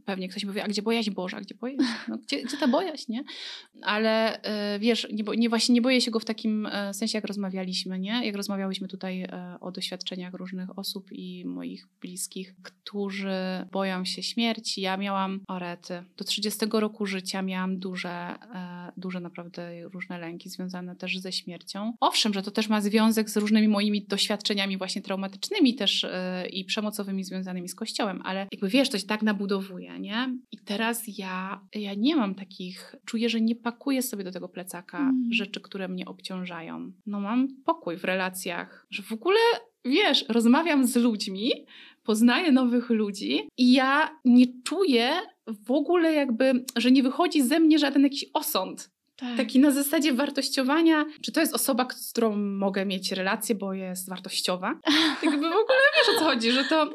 Speaker 2: pewnie ktoś powie, a gdzie bojaźń Boża, gdzie bojaźń? No, gdzie, gdzie ta bojaźń, nie? Ale y, wiesz, nie, nie, właśnie nie boję się go w takim e, sensie, jak rozmawialiśmy, nie? Jak rozmawiałyśmy tutaj e, o doświadczeniach różnych osób i moich bliskich, którzy boją się śmierci. Ja miałam orety. Do 30 roku życia miałam duże, e, duże naprawdę różne lęki związane też ze śmiercią. Owszem, że to też ma związek z różnymi moimi doświadczeniami właśnie traumatycznymi też i przemocowymi związanymi związanymi z kościołem, ale jakby wiesz, to się tak nabudowuje, nie? I teraz ja, ja nie mam takich, czuję, że nie pakuję sobie do tego plecaka mm. rzeczy, które mnie obciążają. No mam pokój w relacjach, że w ogóle, wiesz, rozmawiam z ludźmi, poznaję nowych ludzi i ja nie czuję w ogóle jakby, że nie wychodzi ze mnie żaden jakiś osąd. Tak. Taki na zasadzie wartościowania, czy to jest osoba, z którą mogę mieć relację, bo jest wartościowa. Jakby w ogóle wiesz o co chodzi, że to...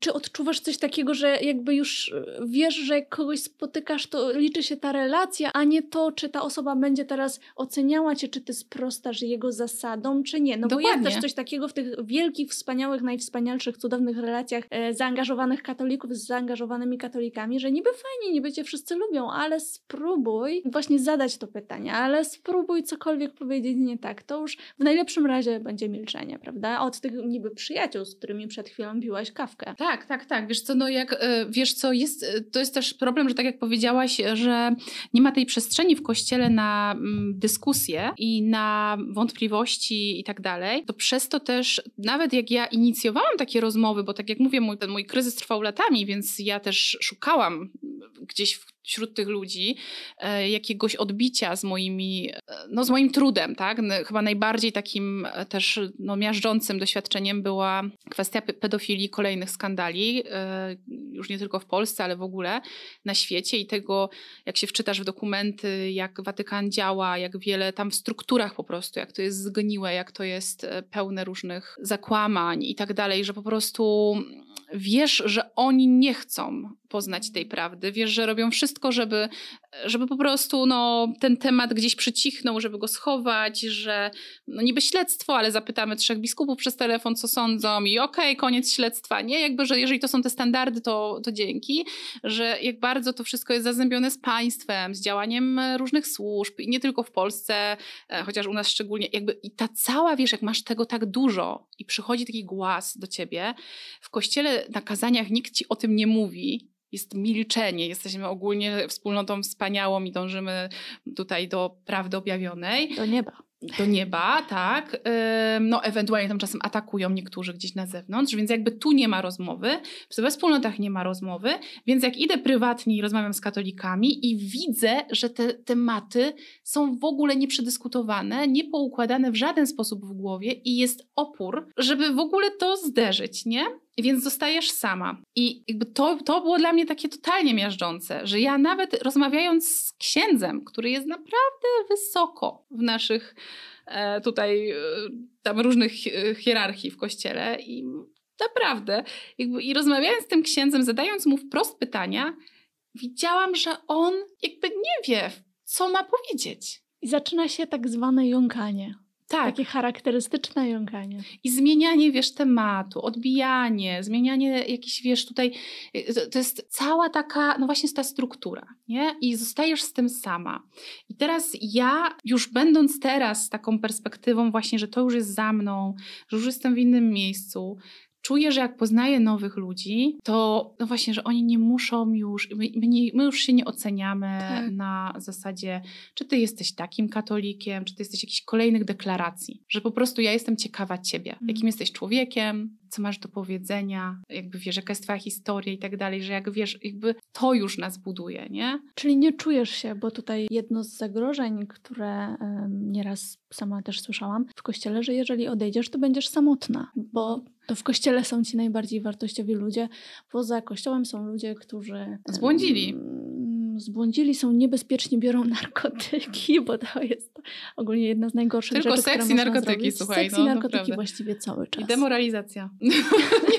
Speaker 1: Czy odczuwasz coś takiego, że jakby już e, wiesz, że jak kogoś spotykasz, to liczy się ta relacja, a nie to, czy ta osoba będzie teraz oceniała cię, czy ty sprostasz jego zasadom, czy nie. No Dokładnie. bo jest też coś takiego w tych wielkich, wspaniałych, najwspanialszych, cudownych relacjach e, zaangażowanych katolików z zaangażowanymi katolikami, że niby fajnie, niby cię wszyscy lubią, ale spróbuj właśnie zadać to pytanie, ale spróbuj cokolwiek powiedzieć nie tak. To już w najlepszym razie będzie milczenie, prawda? Od tych niby przyjaciół, z którymi przed chwilą piłaś kawkę.
Speaker 2: Tak, tak, tak, tak. Wiesz co, no jak, e, wiesz co, jest, e, to jest też problem, że tak jak powiedziałaś, że nie ma tej przestrzeni w kościele na mm, dyskusję i na wątpliwości i tak dalej, to przez to też, nawet jak ja inicjowałam takie rozmowy, bo tak jak mówię, mój, ten mój kryzys trwał latami, więc ja też szukałam gdzieś w wśród tych ludzi e, jakiegoś odbicia z moimi, e, no z moim trudem, tak? Chyba najbardziej takim e, też no, miażdżącym doświadczeniem była kwestia pedofilii, kolejnych skandali, już nie tylko w Polsce, ale w ogóle na świecie i tego, jak się wczytasz w dokumenty, jak Watykan działa, jak wiele tam w strukturach po prostu, jak to jest zgniłe, jak to jest pełne różnych zakłamań i tak dalej, że po prostu wiesz, że oni nie chcą poznać tej prawdy. Wiesz, że robią wszystko, żeby, żeby po prostu no, ten temat gdzieś przycichnął, żeby go schować, że no niby śledztwo, ale zapytamy trzech biskupów przez telefon, co sądzą i okej, okay, koniec śledztwa. Nie, jakby, że jeżeli to są te standardy, to, to dzięki, że jak bardzo to wszystko jest zazębione z państwem, z działaniem różnych służb i nie tylko w Polsce, e, chociaż u nas szczególnie, jakby i ta cała, wiesz, jak masz tego tak dużo i przychodzi taki głaz do ciebie, w kościele na kazaniach nikt ci o tym nie mówi, jest milczenie. Jesteśmy ogólnie wspólnotą wspaniałą i dążymy tutaj do prawdy objawionej.
Speaker 1: Do nieba.
Speaker 2: Do nieba, tak. No, ewentualnie tam czasem atakują niektórzy gdzieś na zewnątrz, więc jakby tu nie ma rozmowy, we wspólnotach nie ma rozmowy, więc jak idę prywatnie i rozmawiam z katolikami i widzę, że te tematy są w ogóle nieprzedyskutowane, niepoukładane w żaden sposób w głowie i jest opór, żeby w ogóle to zderzyć, nie? Więc zostajesz sama. I jakby to, to było dla mnie takie totalnie miażdżące, że ja nawet rozmawiając z księdzem, który jest naprawdę wysoko w naszych e, tutaj e, tam różnych hierarchii w kościele i naprawdę jakby, i rozmawiając z tym księdzem, zadając mu wprost pytania, widziałam, że on jakby nie wie, co ma powiedzieć.
Speaker 1: I zaczyna się tak zwane jąkanie.
Speaker 2: Tak.
Speaker 1: Takie charakterystyczne jąkanie.
Speaker 2: I zmienianie, wiesz, tematu, odbijanie, zmienianie jakiś, wiesz, tutaj, to, to jest cała taka, no właśnie ta struktura, nie? I zostajesz z tym sama. I teraz ja, już będąc teraz z taką perspektywą właśnie, że to już jest za mną, że już jestem w innym miejscu, czuję, że jak poznaję nowych ludzi, to no właśnie, że oni nie muszą już, my, my, już się nie oceniamy tak. na zasadzie, czy ty jesteś takim katolikiem, czy ty jesteś jakichś kolejnych deklaracji, że po prostu ja jestem ciekawa ciebie, mm. jakim jesteś człowiekiem, co masz do powiedzenia, jakby wiesz, jaka jest twoja historia i tak dalej, że jak wiesz, jakby to już nas buduje, nie?
Speaker 1: Czyli nie czujesz się, bo tutaj jedno z zagrożeń, które nieraz sama też słyszałam w kościele, że jeżeli odejdziesz, to będziesz samotna, bo to w kościele są ci najbardziej wartościowi ludzie. Poza kościołem są ludzie, którzy.
Speaker 2: Zbłądzili.
Speaker 1: Zbłądzili, są niebezpieczni, biorą narkotyki, bo to jest ogólnie jedna z najgorszych
Speaker 2: Tylko
Speaker 1: rzeczy,
Speaker 2: seks i narkotyki, słuchaj.
Speaker 1: Seks no, i narkotyki właściwie cały czas.
Speaker 2: I demoralizacja. nie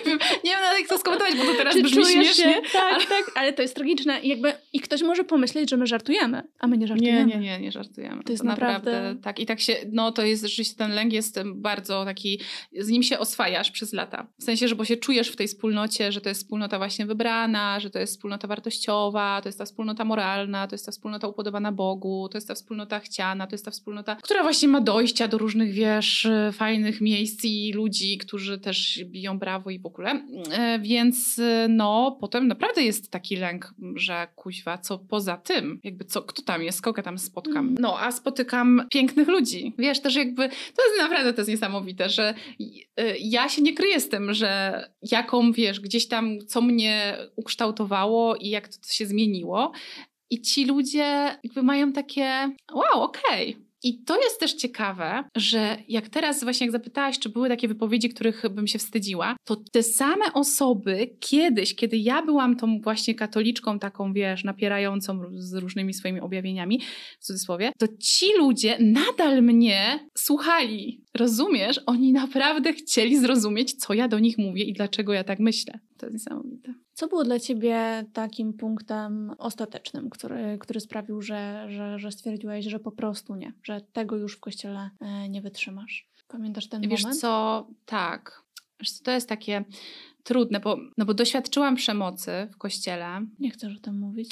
Speaker 2: wiem, nie wiem jak to skomentować, bo to teraz Czy brzmi śmiesznie. Się?
Speaker 1: Tak, ale... tak, ale to jest tragiczne. I, jakby, I ktoś może pomyśleć, że my żartujemy, a my nie żartujemy.
Speaker 2: Nie, nie, nie, nie żartujemy. To jest to naprawdę... naprawdę... Tak, i tak się, no to jest rzeczywiście ten lęk jest bardzo taki, z nim się oswajasz przez lata. W sensie, że bo się czujesz w tej wspólnocie, że to jest wspólnota właśnie wybrana, że to jest wspólnota wartościowa, to jest ta wspólnota moralna, to jest ta wspólnota upodobana Bogu, to jest ta wspólnota chciana, to jest ta wspólnota, która właśnie ma dojścia do różnych, wiesz, fajnych miejsc i ludzi, którzy też biją brawo i w ogóle. E, więc e, no, potem naprawdę jest taki lęk, że kuźwa, co poza tym, jakby co, kto tam jest, kogo tam spotkam. Mm. No, a spotykam pięknych ludzi. Wiesz, też jakby, to jest naprawdę to jest niesamowite, że e, ja się nie kryję z tym, że jaką, wiesz, gdzieś tam, co mnie ukształtowało i jak to się zmieniło. I ci ludzie jakby mają takie, wow, okej, okay i to jest też ciekawe, że jak teraz właśnie jak zapytałaś, czy były takie wypowiedzi, których bym się wstydziła, to te same osoby kiedyś, kiedy ja byłam tą właśnie katoliczką taką, wiesz, napierającą z różnymi swoimi objawieniami, w cudzysłowie, to ci ludzie nadal mnie słuchali. Rozumiesz? Oni naprawdę chcieli zrozumieć, co ja do nich mówię i dlaczego ja tak myślę. To jest niesamowite.
Speaker 1: Co było dla ciebie takim punktem ostatecznym, który, który sprawił, że, że, że stwierdziłaś, że po prostu nie, że tego już w kościele e, nie wytrzymasz? Pamiętasz ten
Speaker 2: Wiesz
Speaker 1: moment?
Speaker 2: Wiesz co, tak. Wiesz co, to jest takie trudne, bo, no bo doświadczyłam przemocy w kościele.
Speaker 1: Nie chcesz o tym mówić?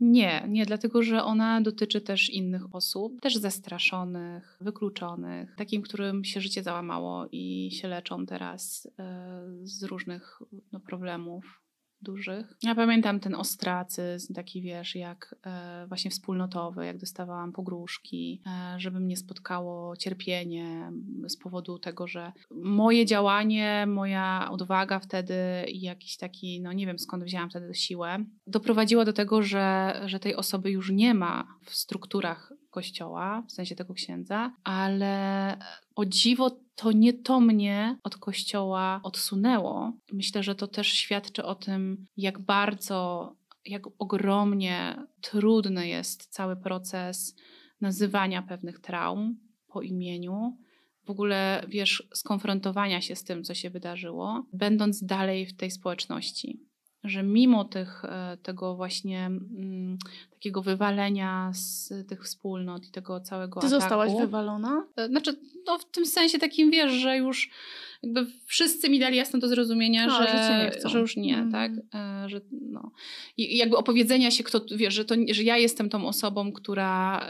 Speaker 2: Nie, nie, dlatego że ona dotyczy też innych osób, też zastraszonych, wykluczonych, takim, którym się życie załamało i się leczą teraz e, z różnych no, problemów dużych. Ja pamiętam ten ostracyzm, taki wiesz, jak e, właśnie wspólnotowy, jak dostawałam pogróżki, e, żeby mnie spotkało cierpienie z powodu tego, że moje działanie, moja odwaga wtedy i jakiś taki, no nie wiem skąd wzięłam wtedy siłę, doprowadziła do tego, że, że tej osoby już nie ma w strukturach kościoła, w sensie tego księdza, ale o dziwo to nie to mnie od kościoła odsunęło. Myślę, że to też świadczy o tym, jak bardzo, jak ogromnie trudny jest cały proces nazywania pewnych traum po imieniu. W ogóle, wiesz, skonfrontowania się z tym, co się wydarzyło, będąc dalej w tej społeczności że mimo tych, e, tego właśnie mm, takiego wywalenia z tych wspólnot i tego całego
Speaker 1: Ty
Speaker 2: ataku.
Speaker 1: zostałaś wywalona?
Speaker 2: E, znaczy, no w tym sensie takim, wiesz, że już jakby wszyscy mi dali jasno do zrozumienia,
Speaker 1: no,
Speaker 2: że,
Speaker 1: że,
Speaker 2: że, już nie, mm. tak? E, że, no. I jakby opowiedzenia się, kto, wiesz, że, to, że ja jestem tą osobą, która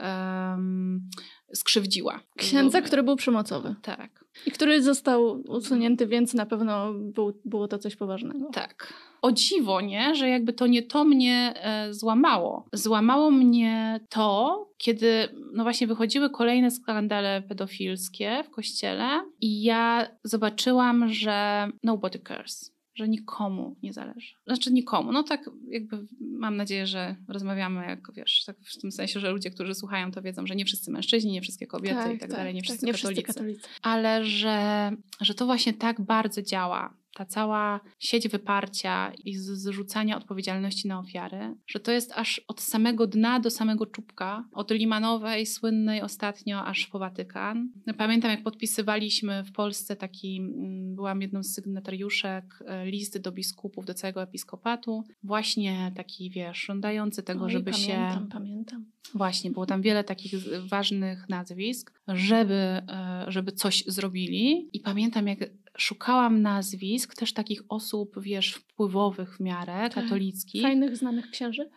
Speaker 2: um, skrzywdziła.
Speaker 1: Księdza, który był przemocowy.
Speaker 2: Tak.
Speaker 1: I który został usunięty, więc na pewno był, było to coś poważnego.
Speaker 2: Tak. O dziwo, nie? Że jakby to nie to mnie e, złamało. Złamało mnie to, kiedy no właśnie wychodziły kolejne skandale pedofilskie w kościele i ja zobaczyłam, że nobody cares że nikomu nie zależy. Znaczy nikomu. No tak jakby mam nadzieję, że rozmawiamy jak wiesz, tak w tym sensie, że ludzie, którzy słuchają to wiedzą, że nie wszyscy mężczyźni, nie wszystkie kobiety tak, i tak, tak dalej, nie, tak, wszyscy, nie katolicy, wszyscy katolicy. Ale że, że to właśnie tak bardzo działa ta cała sieć wyparcia i zrzucania odpowiedzialności na ofiary, że to jest aż od samego dna do samego czubka, od Limanowej, słynnej ostatnio, aż po Watykan. Pamiętam, jak podpisywaliśmy w Polsce taki, mm, byłam jedną z sygnatariuszek, e, list do biskupów, do całego episkopatu, właśnie taki, wiesz, żądający tego,
Speaker 1: Oj,
Speaker 2: żeby
Speaker 1: pamiętam,
Speaker 2: się...
Speaker 1: Pamiętam,
Speaker 2: Właśnie, było tam wiele takich ważnych nazwisk, żeby, e, żeby coś zrobili. I pamiętam, jak szukałam nazwisk też takich osób, wiesz, wpływowych w miarę, tak. katolickich.
Speaker 1: Fajnych, znanych księży.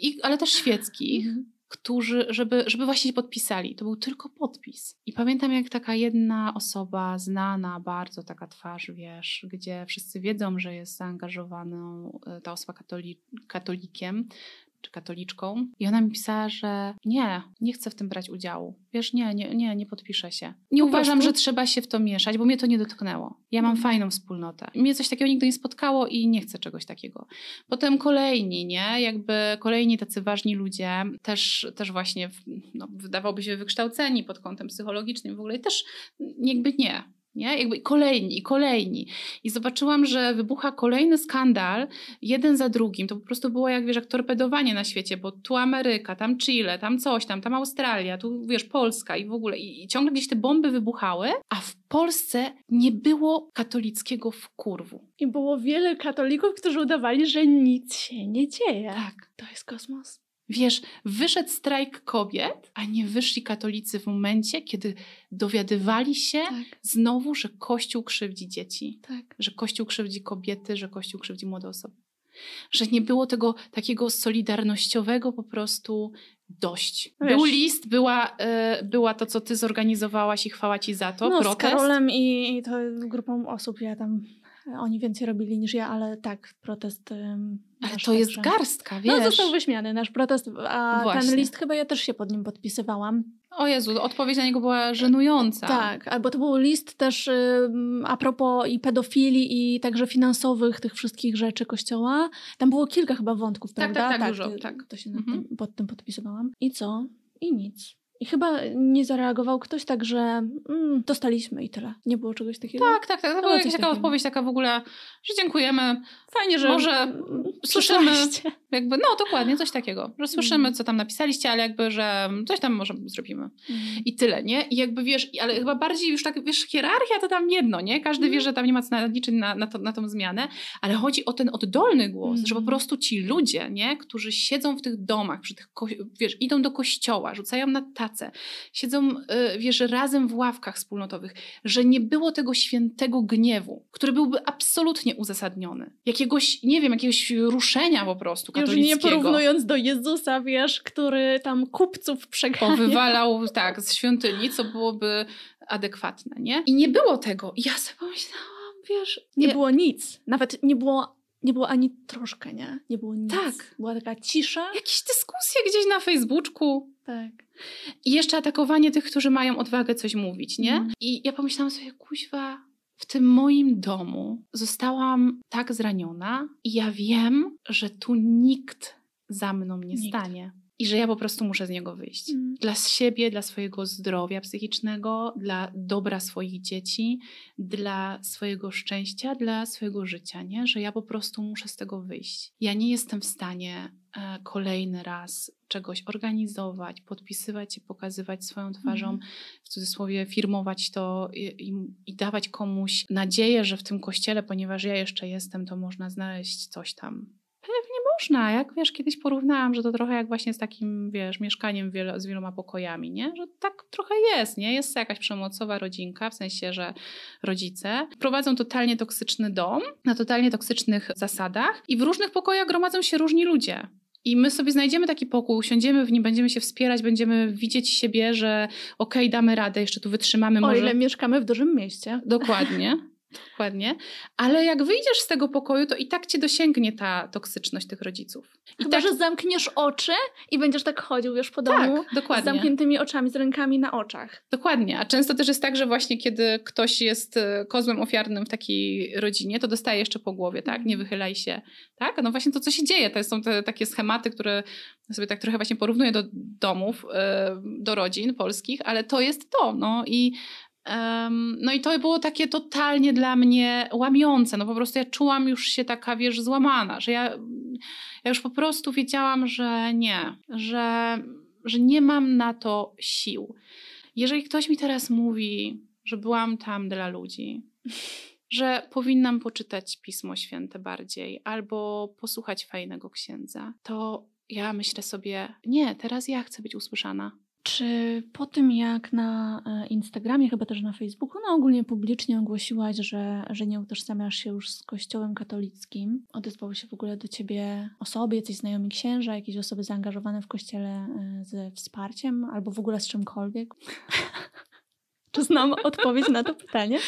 Speaker 2: I, ale też świeckich. Mhm. Którzy, żeby, żeby właśnie się podpisali. To był tylko podpis. I pamiętam, jak taka jedna osoba, znana bardzo, taka twarz, wiesz, gdzie wszyscy wiedzą, że jest zaangażowaną e, ta osoba katoli katolikiem, czy katoliczką i ona mi pisała, że nie, nie chcę w tym brać udziału. Wiesz, nie, nie, nie, nie podpiszę się. Nie po uważam, prostu? że trzeba się w to mieszać, bo mnie to nie dotknęło. Ja mam mhm. fajną wspólnotę. Mnie coś takiego nigdy nie spotkało i nie chcę czegoś takiego. Potem kolejni, nie? Jakby kolejni tacy ważni ludzie, też, też właśnie no, wydawałoby się wykształceni pod kątem psychologicznym w ogóle i też jakby nie nie? Jakby kolejni, i kolejni. I zobaczyłam, że wybucha kolejny skandal, jeden za drugim. To po prostu było jak, wiesz, jak torpedowanie na świecie, bo tu Ameryka, tam Chile, tam coś, tam, tam Australia, tu, wiesz, Polska i w ogóle. I, i ciągle gdzieś te bomby wybuchały, a w Polsce nie było katolickiego wkurwu.
Speaker 1: I było wiele katolików, którzy udawali, że nic się nie dzieje.
Speaker 2: Tak.
Speaker 1: To jest kosmos.
Speaker 2: Wiesz, wyszedł strajk kobiet, a nie wyszli katolicy w momencie, kiedy dowiadywali się tak. znowu, że Kościół krzywdzi dzieci,
Speaker 1: tak.
Speaker 2: że Kościół krzywdzi kobiety, że Kościół krzywdzi młode osoby. Że nie było tego takiego solidarnościowego po prostu dość. Wiesz, Był list, była, y, była to, co ty zorganizowałaś i chwała ci za to,
Speaker 1: no,
Speaker 2: protest.
Speaker 1: z Karolem i, i to grupą osób, ja tam oni więcej robili niż ja, ale tak, protest.
Speaker 2: Ale to jest także... garstka, wiesz.
Speaker 1: No, został wyśmiany nasz protest, a Właśnie. ten list chyba ja też się pod nim podpisywałam.
Speaker 2: O Jezu, odpowiedź na niego była żenująca.
Speaker 1: Tak, albo to był list też a propos i pedofilii, i także finansowych tych wszystkich rzeczy kościoła. Tam było kilka chyba wątków,
Speaker 2: tak,
Speaker 1: prawda?
Speaker 2: Tak, tak, tak, dużo. Tak.
Speaker 1: To się mhm. tym, pod tym podpisywałam. I co? I nic. I chyba nie zareagował ktoś tak, że mm, dostaliśmy i tyle. Nie było czegoś takiego.
Speaker 2: Tak, tak, tak. To była jakaś taka odpowiedź taka w ogóle, że dziękujemy.
Speaker 1: Fajnie, że
Speaker 2: może słyszymy. Jakby, no dokładnie, coś takiego. Że słyszymy, mm. co tam napisaliście, ale jakby, że coś tam może zrobimy. Mm. I tyle, nie? I jakby wiesz, ale chyba bardziej już tak, wiesz, hierarchia to tam jedno, nie? Każdy mm. wie, że tam nie ma co liczyć na, na, to, na tą zmianę, ale chodzi o ten oddolny głos, że po mm. prostu ci ludzie, nie? Którzy siedzą w tych domach, przy tych, wiesz, idą do kościoła, rzucają na tacę, siedzą, y, wiesz, razem w ławkach wspólnotowych, że nie było tego świętego gniewu, który byłby absolutnie uzasadniony. Jakiegoś, nie wiem, jakiegoś ruszenia po prostu katolickiego.
Speaker 1: Już nie porównując do Jezusa, wiesz, który tam kupców przegania.
Speaker 2: Powywalał, tak, z świątyni, co byłoby adekwatne, nie? I nie było tego. I ja sobie pomyślałam, wiesz...
Speaker 1: Nie było nic. Nawet nie było nie było ani troszkę, nie? Nie było nic.
Speaker 2: Tak.
Speaker 1: Była taka cisza.
Speaker 2: Jakieś dyskusje gdzieś na Facebooku.
Speaker 1: Tak.
Speaker 2: I jeszcze atakowanie tych, którzy mają odwagę coś mówić, nie? Mm. I ja pomyślałam sobie, kuźwa, w tym moim domu zostałam tak zraniona i ja wiem, że tu nikt za mną nie nikt. stanie i że ja po prostu muszę z niego wyjść. Mm. Dla siebie, dla swojego zdrowia psychicznego, dla dobra swoich dzieci, dla swojego szczęścia, dla swojego życia, nie? Że ja po prostu muszę z tego wyjść. Ja nie jestem w stanie kolejny raz czegoś organizować, podpisywać się, pokazywać swoją twarzą, mm. w cudzysłowie firmować to i, i, i, dawać komuś nadzieję, że w tym kościele, ponieważ ja jeszcze jestem, to można znaleźć coś tam Pewnie można. Jak wiesz, kiedyś porównałam, że to trochę jak właśnie z takim, wiesz, mieszkaniem wielo, z wieloma pokojami, nie? Że tak trochę jest, nie? Jest jakaś przemocowa rodzinka, w sensie, że rodzice prowadzą totalnie toksyczny dom na totalnie toksycznych zasadach i w różnych pokojach gromadzą się różni ludzie. I my sobie znajdziemy taki pokój, usiądziemy w nim, będziemy się wspierać, będziemy widzieć siebie, że okej, okay, damy radę, jeszcze tu wytrzymamy.
Speaker 1: O może... ile mieszkamy w dużym mieście.
Speaker 2: Dokładnie. Dokładnie. Ale jak wyjdziesz z tego pokoju, to i tak cię dosięgnie ta toksyczność tych rodziców.
Speaker 1: I Chyba, tak... że zamkniesz oczy i będziesz tak chodził już po domu tak, dokładnie. z zamkniętymi oczami, z rękami na oczach.
Speaker 2: Dokładnie. A często też jest tak, że właśnie kiedy ktoś jest e, kozłem ofiarnym w takiej rodzinie, to dostaje jeszcze po głowie, tak? Nie wychylaj się. Tak? No właśnie to, co się dzieje. To są te takie schematy, które sobie tak trochę właśnie porównuję do domów, e, do rodzin polskich, ale to jest to. No i Um, no i to było takie totalnie dla mnie łamiące. No po prostu ja czułam już się taka, wiesz, złamana, że ja, ja już po prostu wiedziałam, że nie, że, że nie mam na to sił. Jeżeli ktoś mi teraz mówi, że byłam tam dla ludzi, że powinnam poczytać Pismo Święte bardziej albo posłuchać fajnego księdza, to ja myślę sobie, nie, teraz ja chcę być usłyszana.
Speaker 1: Czy po tym, jak na e, Instagramie, chyba też na Facebooku, no ogólnie publicznie ogłosiłaś, że, że nie utożsamiasz się już z Kościołem katolickim, odezwały się w ogóle do ciebie osoby, jacyś znajomi księża, jakieś osoby zaangażowane w Kościele e, ze wsparciem albo w ogóle z czymkolwiek? Czy znam odpowiedź na to pytanie?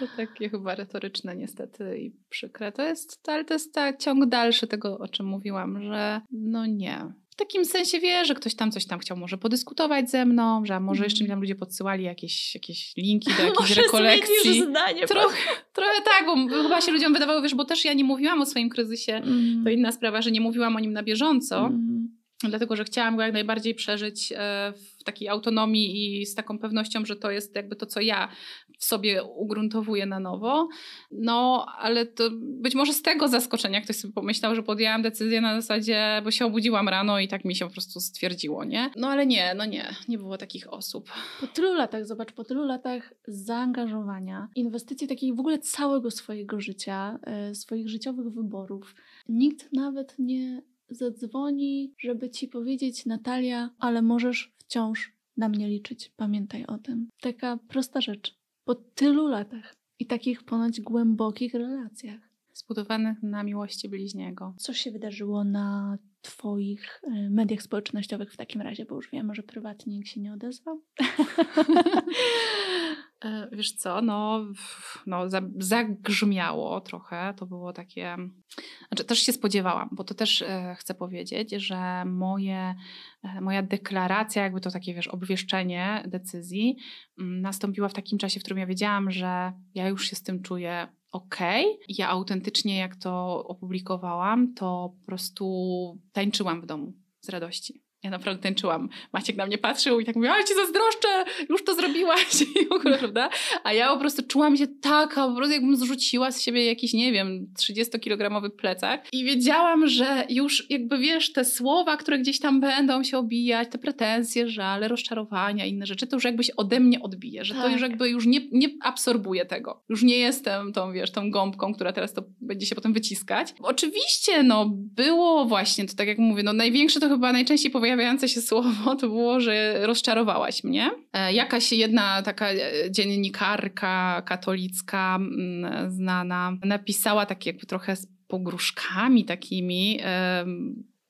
Speaker 2: To takie chyba retoryczne niestety i przykre. To jest, ale to jest ta ciąg dalszy tego, o czym mówiłam, że no nie w takim sensie wie, że ktoś tam coś tam chciał może podyskutować ze mną, że może jeszcze mi tam ludzie podsyłali jakieś, jakieś linki do jakiejś może rekolekcji.
Speaker 1: Zdanie,
Speaker 2: trochę, trochę tak, bo chyba się ludziom wydawało, wiesz, bo też ja nie mówiłam o swoim kryzysie, mm. to inna sprawa, że nie mówiłam o nim na bieżąco. Mm dlatego że chciałam go jak najbardziej przeżyć e, w takiej autonomii i z taką pewnością, że to jest jakby to, co ja w sobie ugruntowuję na nowo. No, ale to być może z tego zaskoczenia ktoś sobie pomyślał, że podjęłam decyzję na zasadzie, bo się obudziłam rano i tak mi się po prostu stwierdziło, nie? No ale nie, no nie, nie było takich osób.
Speaker 1: Po tylu latach, zobacz, po tylu latach zaangażowania, inwestycji takiej w ogóle całego swojego życia, e, swoich życiowych wyborów, nikt nawet nie zadzwoni, żeby ci powiedzieć, Natalia, ale możesz wciąż na mnie liczyć. Pamiętaj o tym. Taka prosta rzecz. Po tylu latach i takich ponoć głębokich relacjach.
Speaker 2: Zbudowanych na miłości bliźniego.
Speaker 1: Co się wydarzyło na Twoich e, mediach społecznościowych w takim razie, bo już wiemy, że prywatnie nikt się nie odezwał?
Speaker 2: E, wiesz co, no, no zagrzmiało trochę, to było takie, znaczy też się spodziewałam, bo to też e, chcę powiedzieć, że moje, moja deklaracja, jakby to takie, wiesz, obwieszczenie decyzji m, nastąpiła w takim czasie, w którym ja wiedziałam, że ja już się z tym czuję ok. Ja autentycznie, jak to opublikowałam, to po prostu tańczyłam w domu z radości. Ja naprawdę tańczyłam. Maciek na mnie patrzył i tak mówił, ale ci zazdroszczę, już to zrobiłaś i w ogóle, prawda? A ja po prostu czułam się taka, po prostu jakbym zrzuciła z siebie jakiś, nie wiem, 30-kilogramowy plecak i wiedziałam, że już jakby, wiesz, te słowa, które gdzieś tam będą się obijać, te pretensje, żale, rozczarowania, inne rzeczy, to już jakby się ode mnie odbije, że tak. to już jakby już nie, nie absorbuję tego. Już nie jestem tą, wiesz, tą gąbką, która teraz to będzie się potem wyciskać. Oczywiście, no, było właśnie, to tak jak mówię, no największe to chyba najczęściej pojawiało pojawiające się słowo to było, że rozczarowałaś mnie. E, jakaś jedna taka e, dziennikarka katolicka mm, znana napisała takie jakby trochę z pogróżkami takimi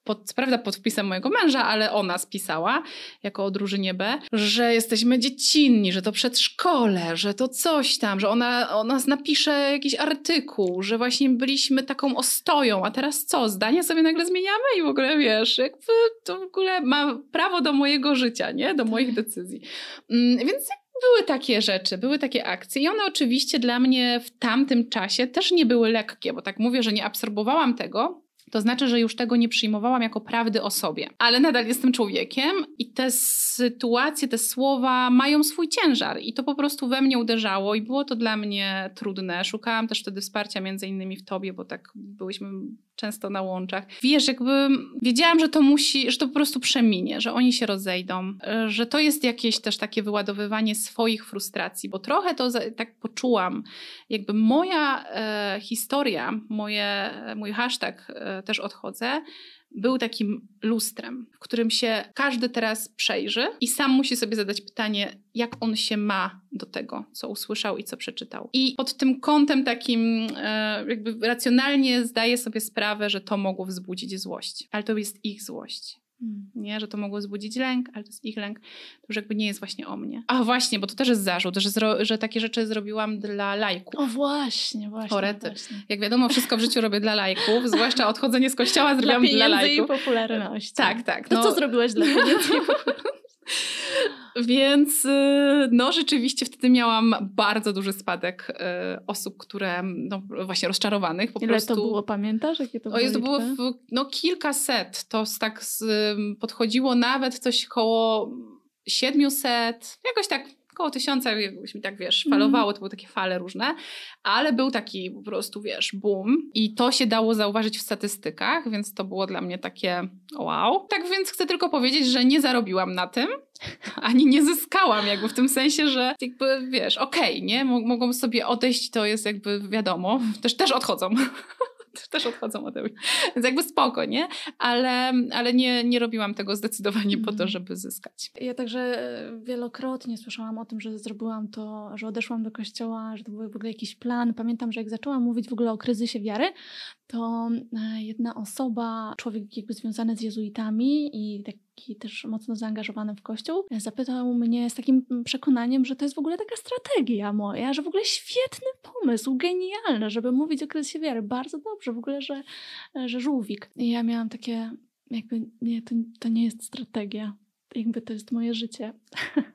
Speaker 2: pod, co prawda pod wpisem mojego męża, ale ona spisała jako o drużynie B, że jesteśmy dziecinni, że to przedszkole, że to coś tam, że ona o nas napisze jakiś artykuł, że właśnie byliśmy taką ostoją, a teraz co? Zdanie sobie nagle zmieniamy i w ogóle wiesz, jakby to w ogóle ma prawo do mojego życia, nie? Do moich tak. decyzji. Mm, więc były takie rzeczy, były takie akcje i one oczywiście dla mnie w tamtym czasie też nie były lekkie, bo tak mówię, że nie absorbowałam tego, to znaczy, że już tego nie przyjmowałam jako prawdy o sobie. Ale nadal jestem człowiekiem i te sytuacje, te słowa mają swój ciężar i to po prostu we mnie uderzało i było to dla mnie trudne. Szukałam też wtedy wsparcia między innymi w tobie, bo tak byłyśmy często na łączach. Wiesz, jakby wiedziałam, że to musi, że to po prostu przeminie, że oni się rozejdą, że to jest jakieś też takie wyładowywanie swoich frustracji, bo trochę to tak poczułam, jakby moja e, historia, moje, mój hashtag e, też odchodzę, był takim lustrem, w którym się każdy teraz przejrzy i sam musi sobie zadać pytanie, jak on się ma do tego, co usłyszał i co przeczytał. I pod tym kątem takim e, jakby racjonalnie zdaje sobie sprawę, że to mogło wzbudzić złość, ale to jest ich złość. Hmm. Nie, że to mogło wzbudzić lęk, ale to jest ich lęk, to już jakby nie jest właśnie o mnie. A właśnie, bo to też jest zarzut, że, zro, że takie rzeczy zrobiłam dla lajków.
Speaker 1: O właśnie, właśnie.
Speaker 2: Orety. Właśnie. Jak wiadomo, wszystko w życiu robię dla lajków, zwłaszcza odchodzenie z kościoła zrobiłam dla,
Speaker 1: dla
Speaker 2: lajków.
Speaker 1: i popularności.
Speaker 2: Tak, tak.
Speaker 1: To no. co zrobiłaś dla pieniędzy i popularności?
Speaker 2: Więc y, no rzeczywiście wtedy miałam bardzo duży spadek y, osób, które no właśnie rozczarowanych po
Speaker 1: Ile
Speaker 2: prostu.
Speaker 1: to było, pamiętasz? Jakie to było?
Speaker 2: to było w, no kilkaset. To tak z, podchodziło nawet coś koło 700, jakoś tak około tysiąca, jakbyś mi tak, wiesz, mhm. falowało, to były takie fale różne, ale był taki po prostu, wiesz, boom i to się dało zauważyć w statystykach, więc to było dla mnie takie wow. Tak więc chcę tylko powiedzieć, że nie zarobiłam na tym, ani nie zyskałam jakby w tym sensie, że jakby, wiesz, okej, okay, nie? Mogą sobie odejść, to jest jakby wiadomo, też, też odchodzą. też odchodzą ode mnie. Więc jakby spoko, nie? Ale, ale nie, nie robiłam tego zdecydowanie po to, mhm. żeby zyskać.
Speaker 1: Ja także wielokrotnie słyszałam o tym, że zrobiłam to, że odeszłam do kościoła, że to był w ogóle jakiś plan. Pamiętam, że jak zaczęłam mówić w ogóle o kryzysie wiary, to e, jedna osoba, człowiek jakby związany z jezuitami i taki też mocno zaangażowany w kościół, e, zapytał mnie z takim przekonaniem, że to jest w ogóle taka strategia moja, że w ogóle świetny pomysł, genialny, żeby mówić o kryzysie wiary. Bardzo dobrze w ogóle, że, e, że żółwik. I ja miałam takie jakby nie, to, to nie jest strategia jakby to jest moje życie.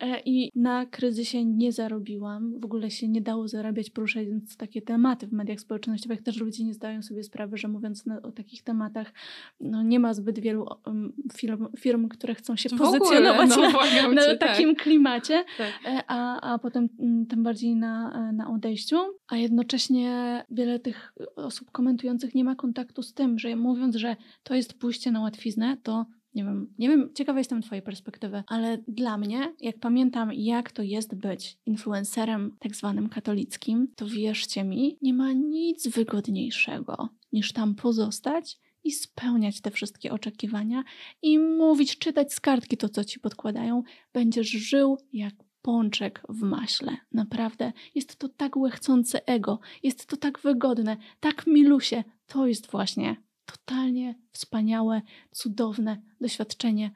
Speaker 1: E, I na kryzysie nie zarobiłam. W ogóle się nie dało zarabiać, poruszając takie tematy w mediach społecznościowych. Też ludzie nie zdają sobie sprawy, że mówiąc na, o takich tematach, no nie ma zbyt wielu um, firm, firm, które chcą się w pozycjonować ogóle, no, na, na cię, takim tak. klimacie, tak. E, a, a potem mm, tym bardziej na, na odejściu. A jednocześnie wiele tych osób komentujących nie ma kontaktu z tym, że mówiąc, że to jest pójście na łatwiznę, to nie wiem, nie wiem, ciekawa jestem Twojej perspektywy, ale dla mnie, jak pamiętam, jak to jest być influencerem tak zwanym katolickim, to wierzcie mi, nie ma nic wygodniejszego niż tam pozostać i spełniać te wszystkie oczekiwania i mówić, czytać z kartki to, co ci podkładają. Będziesz żył jak pączek w maśle. Naprawdę. Jest to tak łechcące ego, jest to tak wygodne, tak milusie. To jest właśnie totalnie wspaniałe, cudowne doświadczenie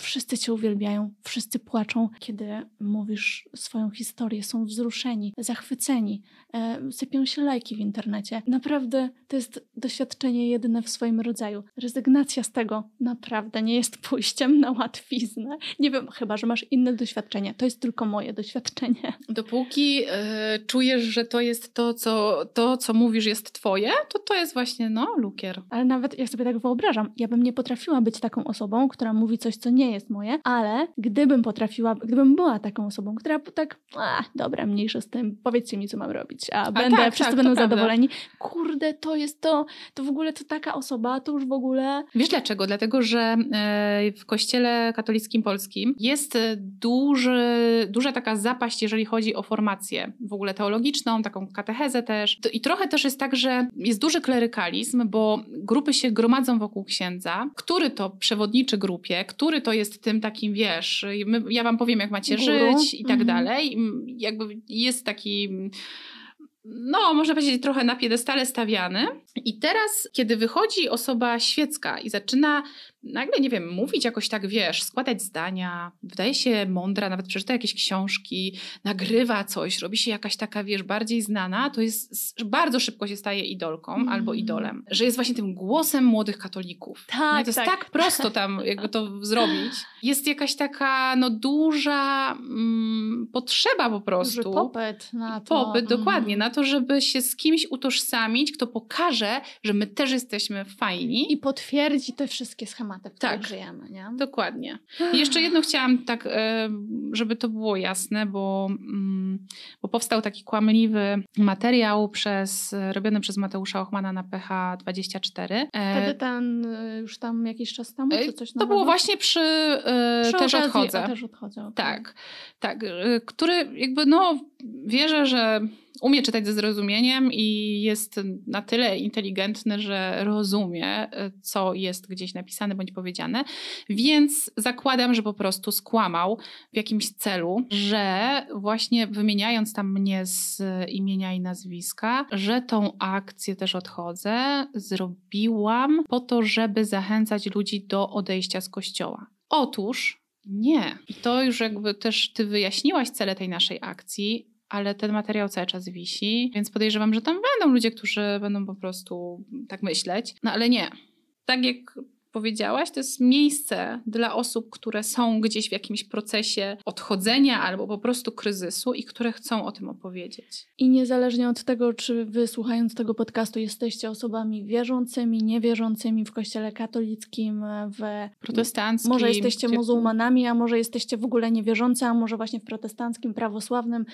Speaker 1: Wszyscy cię uwielbiają, wszyscy płaczą, kiedy mówisz swoją historię, są wzruszeni, zachwyceni, e, sypią się lajki w internecie. Naprawdę to jest doświadczenie jedyne w swoim rodzaju. Rezygnacja z tego naprawdę nie jest pójściem na łatwiznę. Nie wiem, chyba, że masz inne doświadczenie. To jest tylko moje doświadczenie.
Speaker 2: Dopóki e, czujesz, że to jest to co, to, co mówisz, jest twoje, to to jest właśnie, no, lukier.
Speaker 1: Ale nawet, jak sobie tak wyobrażam, ja bym nie potrafiła być taką osobą, która mówi coś, co nie jest moje, ale gdybym potrafiła, gdybym była taką osobą, która tak, a, dobra, mniejsza z tym, powiedzcie mi, co mam robić, a, a będę, tak, wszyscy tak, będą zadowoleni. Prawda. Kurde, to jest to, to w ogóle to taka osoba, to już w ogóle...
Speaker 2: Wiesz dlaczego? Dlatego, że e, w kościele katolickim polskim jest duży, duża taka zapaść, jeżeli chodzi o formację w ogóle teologiczną, taką katechezę też. I trochę też jest tak, że jest duży klerykalizm, bo grupy się gromadzą wokół księdza, który to przewodniczy grupie, który to jest tym takim, wiesz, my, ja wam powiem, jak macie Guru. żyć i tak mhm. dalej. Jakby jest taki no, można powiedzieć, trochę na piedestale stawiany. I teraz, kiedy wychodzi osoba świecka i zaczyna nagle, nie wiem, mówić jakoś tak, wiesz, składać zdania, wydaje się mądra, nawet przeczyta jakieś książki, nagrywa coś, robi się jakaś taka, wiesz, bardziej znana, to jest, bardzo szybko się staje idolką mm. albo idolem. Że jest właśnie tym głosem młodych katolików.
Speaker 1: Tak,
Speaker 2: To jest
Speaker 1: tak.
Speaker 2: tak prosto tam jakby to zrobić. Jest jakaś taka, no duża mm, potrzeba po prostu.
Speaker 1: Duży popyt na to.
Speaker 2: Popyt, mm. dokładnie, na to, żeby się z kimś utożsamić, kto pokaże, że my też jesteśmy fajni.
Speaker 1: I potwierdzi te wszystkie schematy w których tak, żyjemy. Nie?
Speaker 2: Dokładnie. I jeszcze jedno chciałam tak, e, żeby to było jasne, bo, mm, bo powstał taki kłamliwy materiał przez, robiony przez Mateusza Ochmana na PH24.
Speaker 1: E, Wtedy ten już tam jakiś czas temu, czy coś
Speaker 2: To było właśnie przy, przy też, odchodzę.
Speaker 1: też odchodzę. Okay.
Speaker 2: Tak, tak. Który jakby no wierzę, że umie czytać ze zrozumieniem i jest na tyle inteligentny, że rozumie, co jest gdzieś napisane bądź powiedziane. Więc zakładam, że po prostu skłamał w jakimś celu, że właśnie wymieniając tam mnie z imienia i nazwiska, że tą akcję też odchodzę, zrobiłam po to, żeby zachęcać ludzi do odejścia z kościoła. Otóż nie. I to już jakby też ty wyjaśniłaś cele tej naszej akcji, ale ten materiał cały czas wisi, więc podejrzewam, że tam będą ludzie, którzy będą po prostu tak myśleć. No ale nie. Tak jak powiedziałaś, to jest miejsce dla osób, które są gdzieś w jakimś procesie odchodzenia albo po prostu kryzysu i które chcą o tym opowiedzieć.
Speaker 1: I niezależnie od tego, czy wy słuchając tego podcastu jesteście osobami wierzącymi, niewierzącymi w kościele katolickim, w
Speaker 2: protestanckim.
Speaker 1: Może jesteście muzułmanami, a może jesteście w ogóle niewierzący, a może właśnie w protestanckim, prawosławnym.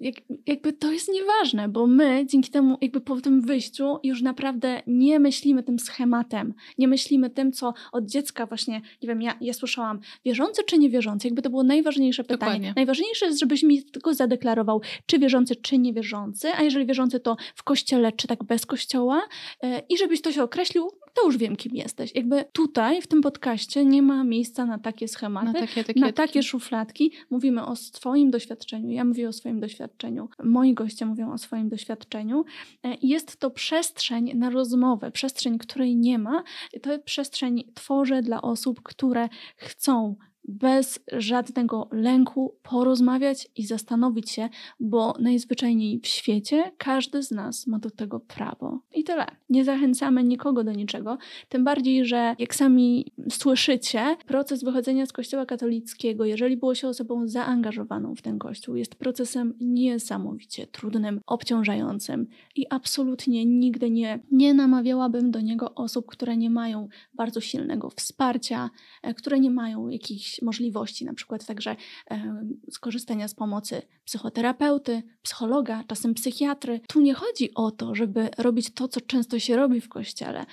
Speaker 1: Jak, jakby to jest nieważne, bo my dzięki temu, jakby po tym wyjściu już naprawdę nie myślimy tym schematem, nie myślimy tym, co od dziecka właśnie, nie wiem, ja, ja słyszałam, wierzący czy niewierzący, jakby to było najważniejsze pytanie. Dokładnie. Najważniejsze jest, żebyś mi tylko zadeklarował, czy wierzący, czy niewierzący, a jeżeli wierzący, to w kościele, czy tak bez kościoła yy, i żebyś to się określił, to już wiem, kim jesteś. Jakby tutaj, w tym podcaście nie ma miejsca na takie schematy, na takie, na takie szufladki. Mówimy o swoim doświadczeniu. Ja mówię o swoim doświadczeniu. Moi goście mówią o swoim doświadczeniu. E, jest to przestrzeń na rozmowę, przestrzeń, której nie ma. To przestrzeń tworzę dla osób, które chcą bez żadnego lęku porozmawiać i zastanowić się, bo najzwyczajniej w świecie każdy z nas ma do tego prawo. I tyle. Nie zachęcamy nikogo do niczego, tym bardziej, że jak sami słyszycie, proces wychodzenia z Kościoła katolickiego, jeżeli było się osobą zaangażowaną w ten Kościół, jest procesem niesamowicie trudnym, obciążającym i absolutnie nigdy nie, nie namawiałabym do niego osób, które nie mają bardzo silnego wsparcia, e, które nie mają jakichś możliwości, na przykład także skorzystania z pomocy psychoterapeuty, psychologa, czasem psychiatry. Tu nie chodzi o to, żeby robić to, co często się robi w kościele,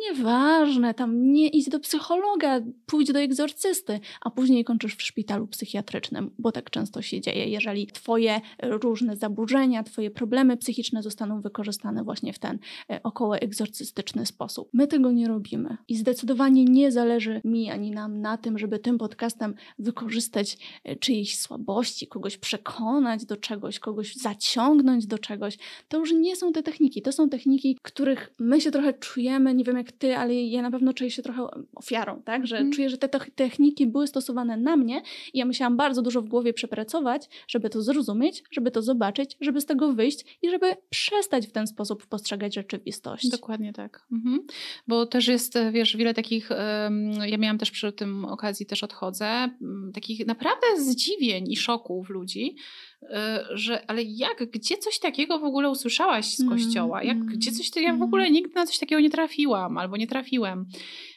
Speaker 1: nieważne, tam nie idź do psychologa, pójdź do egzorcysty, a później kończysz w szpitalu psychiatrycznym, bo tak często się dzieje, jeżeli twoje różne zaburzenia, twoje problemy psychiczne zostaną wykorzystane właśnie w ten e, około egzorcystyczny sposób. My tego nie robimy i zdecydowanie nie zależy mi ani nam na tym, żeby tym podcastem wykorzystać e, czyjeś słabości, kogoś przekonać do czegoś, kogoś zaciągnąć do czegoś. To już nie są te techniki, to są techniki, których my się trochę czujemy, nie wiem jak ty, ale ja na pewno czuję się trochę ofiarą, tak? Że mm. czuję, że te techniki były stosowane na mnie i ja musiałam bardzo dużo w głowie przepracować, żeby to zrozumieć, żeby to zobaczyć, żeby z tego wyjść i żeby przestać w ten sposób postrzegać rzeczywistość.
Speaker 2: Dokładnie tak. Mhm. Bo też jest, wiesz, wiele takich, ja miałam też przy tym okazji, też odchodzę, takich naprawdę zdziwień i szoków ludzi, że ale jak, gdzie coś takiego w ogóle usłyszałaś z mm, kościoła? Jak, mm, gdzie coś, ja w ogóle mm. nigdy na coś takiego nie trafiłam albo nie trafiłem.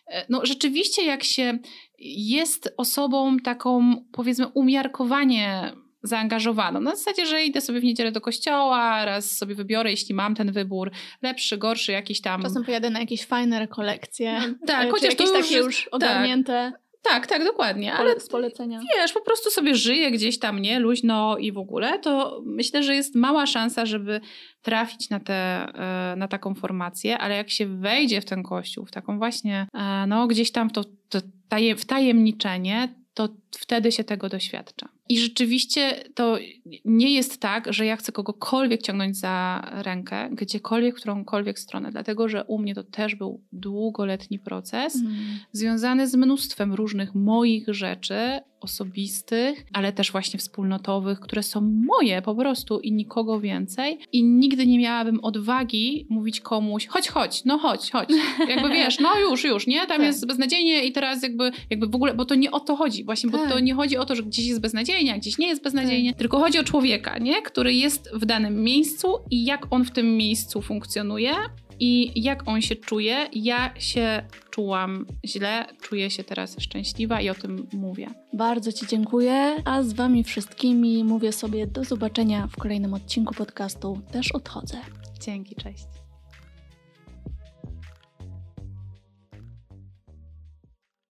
Speaker 2: E, no rzeczywiście jak się jest osobą taką powiedzmy umiarkowanie zaangażowaną. Na zasadzie, że idę sobie w niedzielę do kościoła, raz sobie wybiorę, jeśli mam ten wybór, lepszy, gorszy, jakiś tam.
Speaker 1: Czasem pojadę na jakieś fajne rekolekcje.
Speaker 2: Tak, chociaż
Speaker 1: to
Speaker 2: już,
Speaker 1: takie już tak. ogarnięte.
Speaker 2: Tak. Tak, tak, dokładnie. Ale
Speaker 1: z polecenia.
Speaker 2: Wiesz, po prostu sobie żyje gdzieś tam, nie, luźno i w ogóle, to myślę, że jest mała szansa, żeby trafić na, te, e, na taką formację, ale jak się wejdzie w ten kościół, w taką właśnie, e, no gdzieś tam w to, to taje, wtajemniczenie, to wtedy się tego doświadcza. I rzeczywiście to nie jest tak, że ja chcę kogokolwiek ciągnąć za rękę, gdziekolwiek, w którąkolwiek stronę, dlatego że u mnie to też był długoletni proces mm. związany z mnóstwem różnych moich rzeczy, osobistych, ale też właśnie wspólnotowych, które są moje po prostu i nikogo więcej. I nigdy nie miałabym odwagi mówić komuś, chodź, chodź, no chodź, chodź. Jakby wiesz, no już, już, nie? Tam tak. jest beznadziejnie i teraz jakby, jakby w ogóle, bo to nie o to chodzi, właśnie, tak. bo to nie chodzi o to, że gdzieś jest beznadziejnie, a gdzieś nie jest beznadziejnie, tak. tylko chodzi o człowieka, nie? Który jest w danym miejscu i jak on w tym miejscu funkcjonuje i jak on się czuje. Ja się czułam źle, czuję się teraz szczęśliwa i o tym mówię.
Speaker 1: Bardzo Ci dziękuję, a z Wami wszystkimi mówię sobie do zobaczenia w kolejnym odcinku podcastu. Też odchodzę.
Speaker 2: Dzięki, cześć.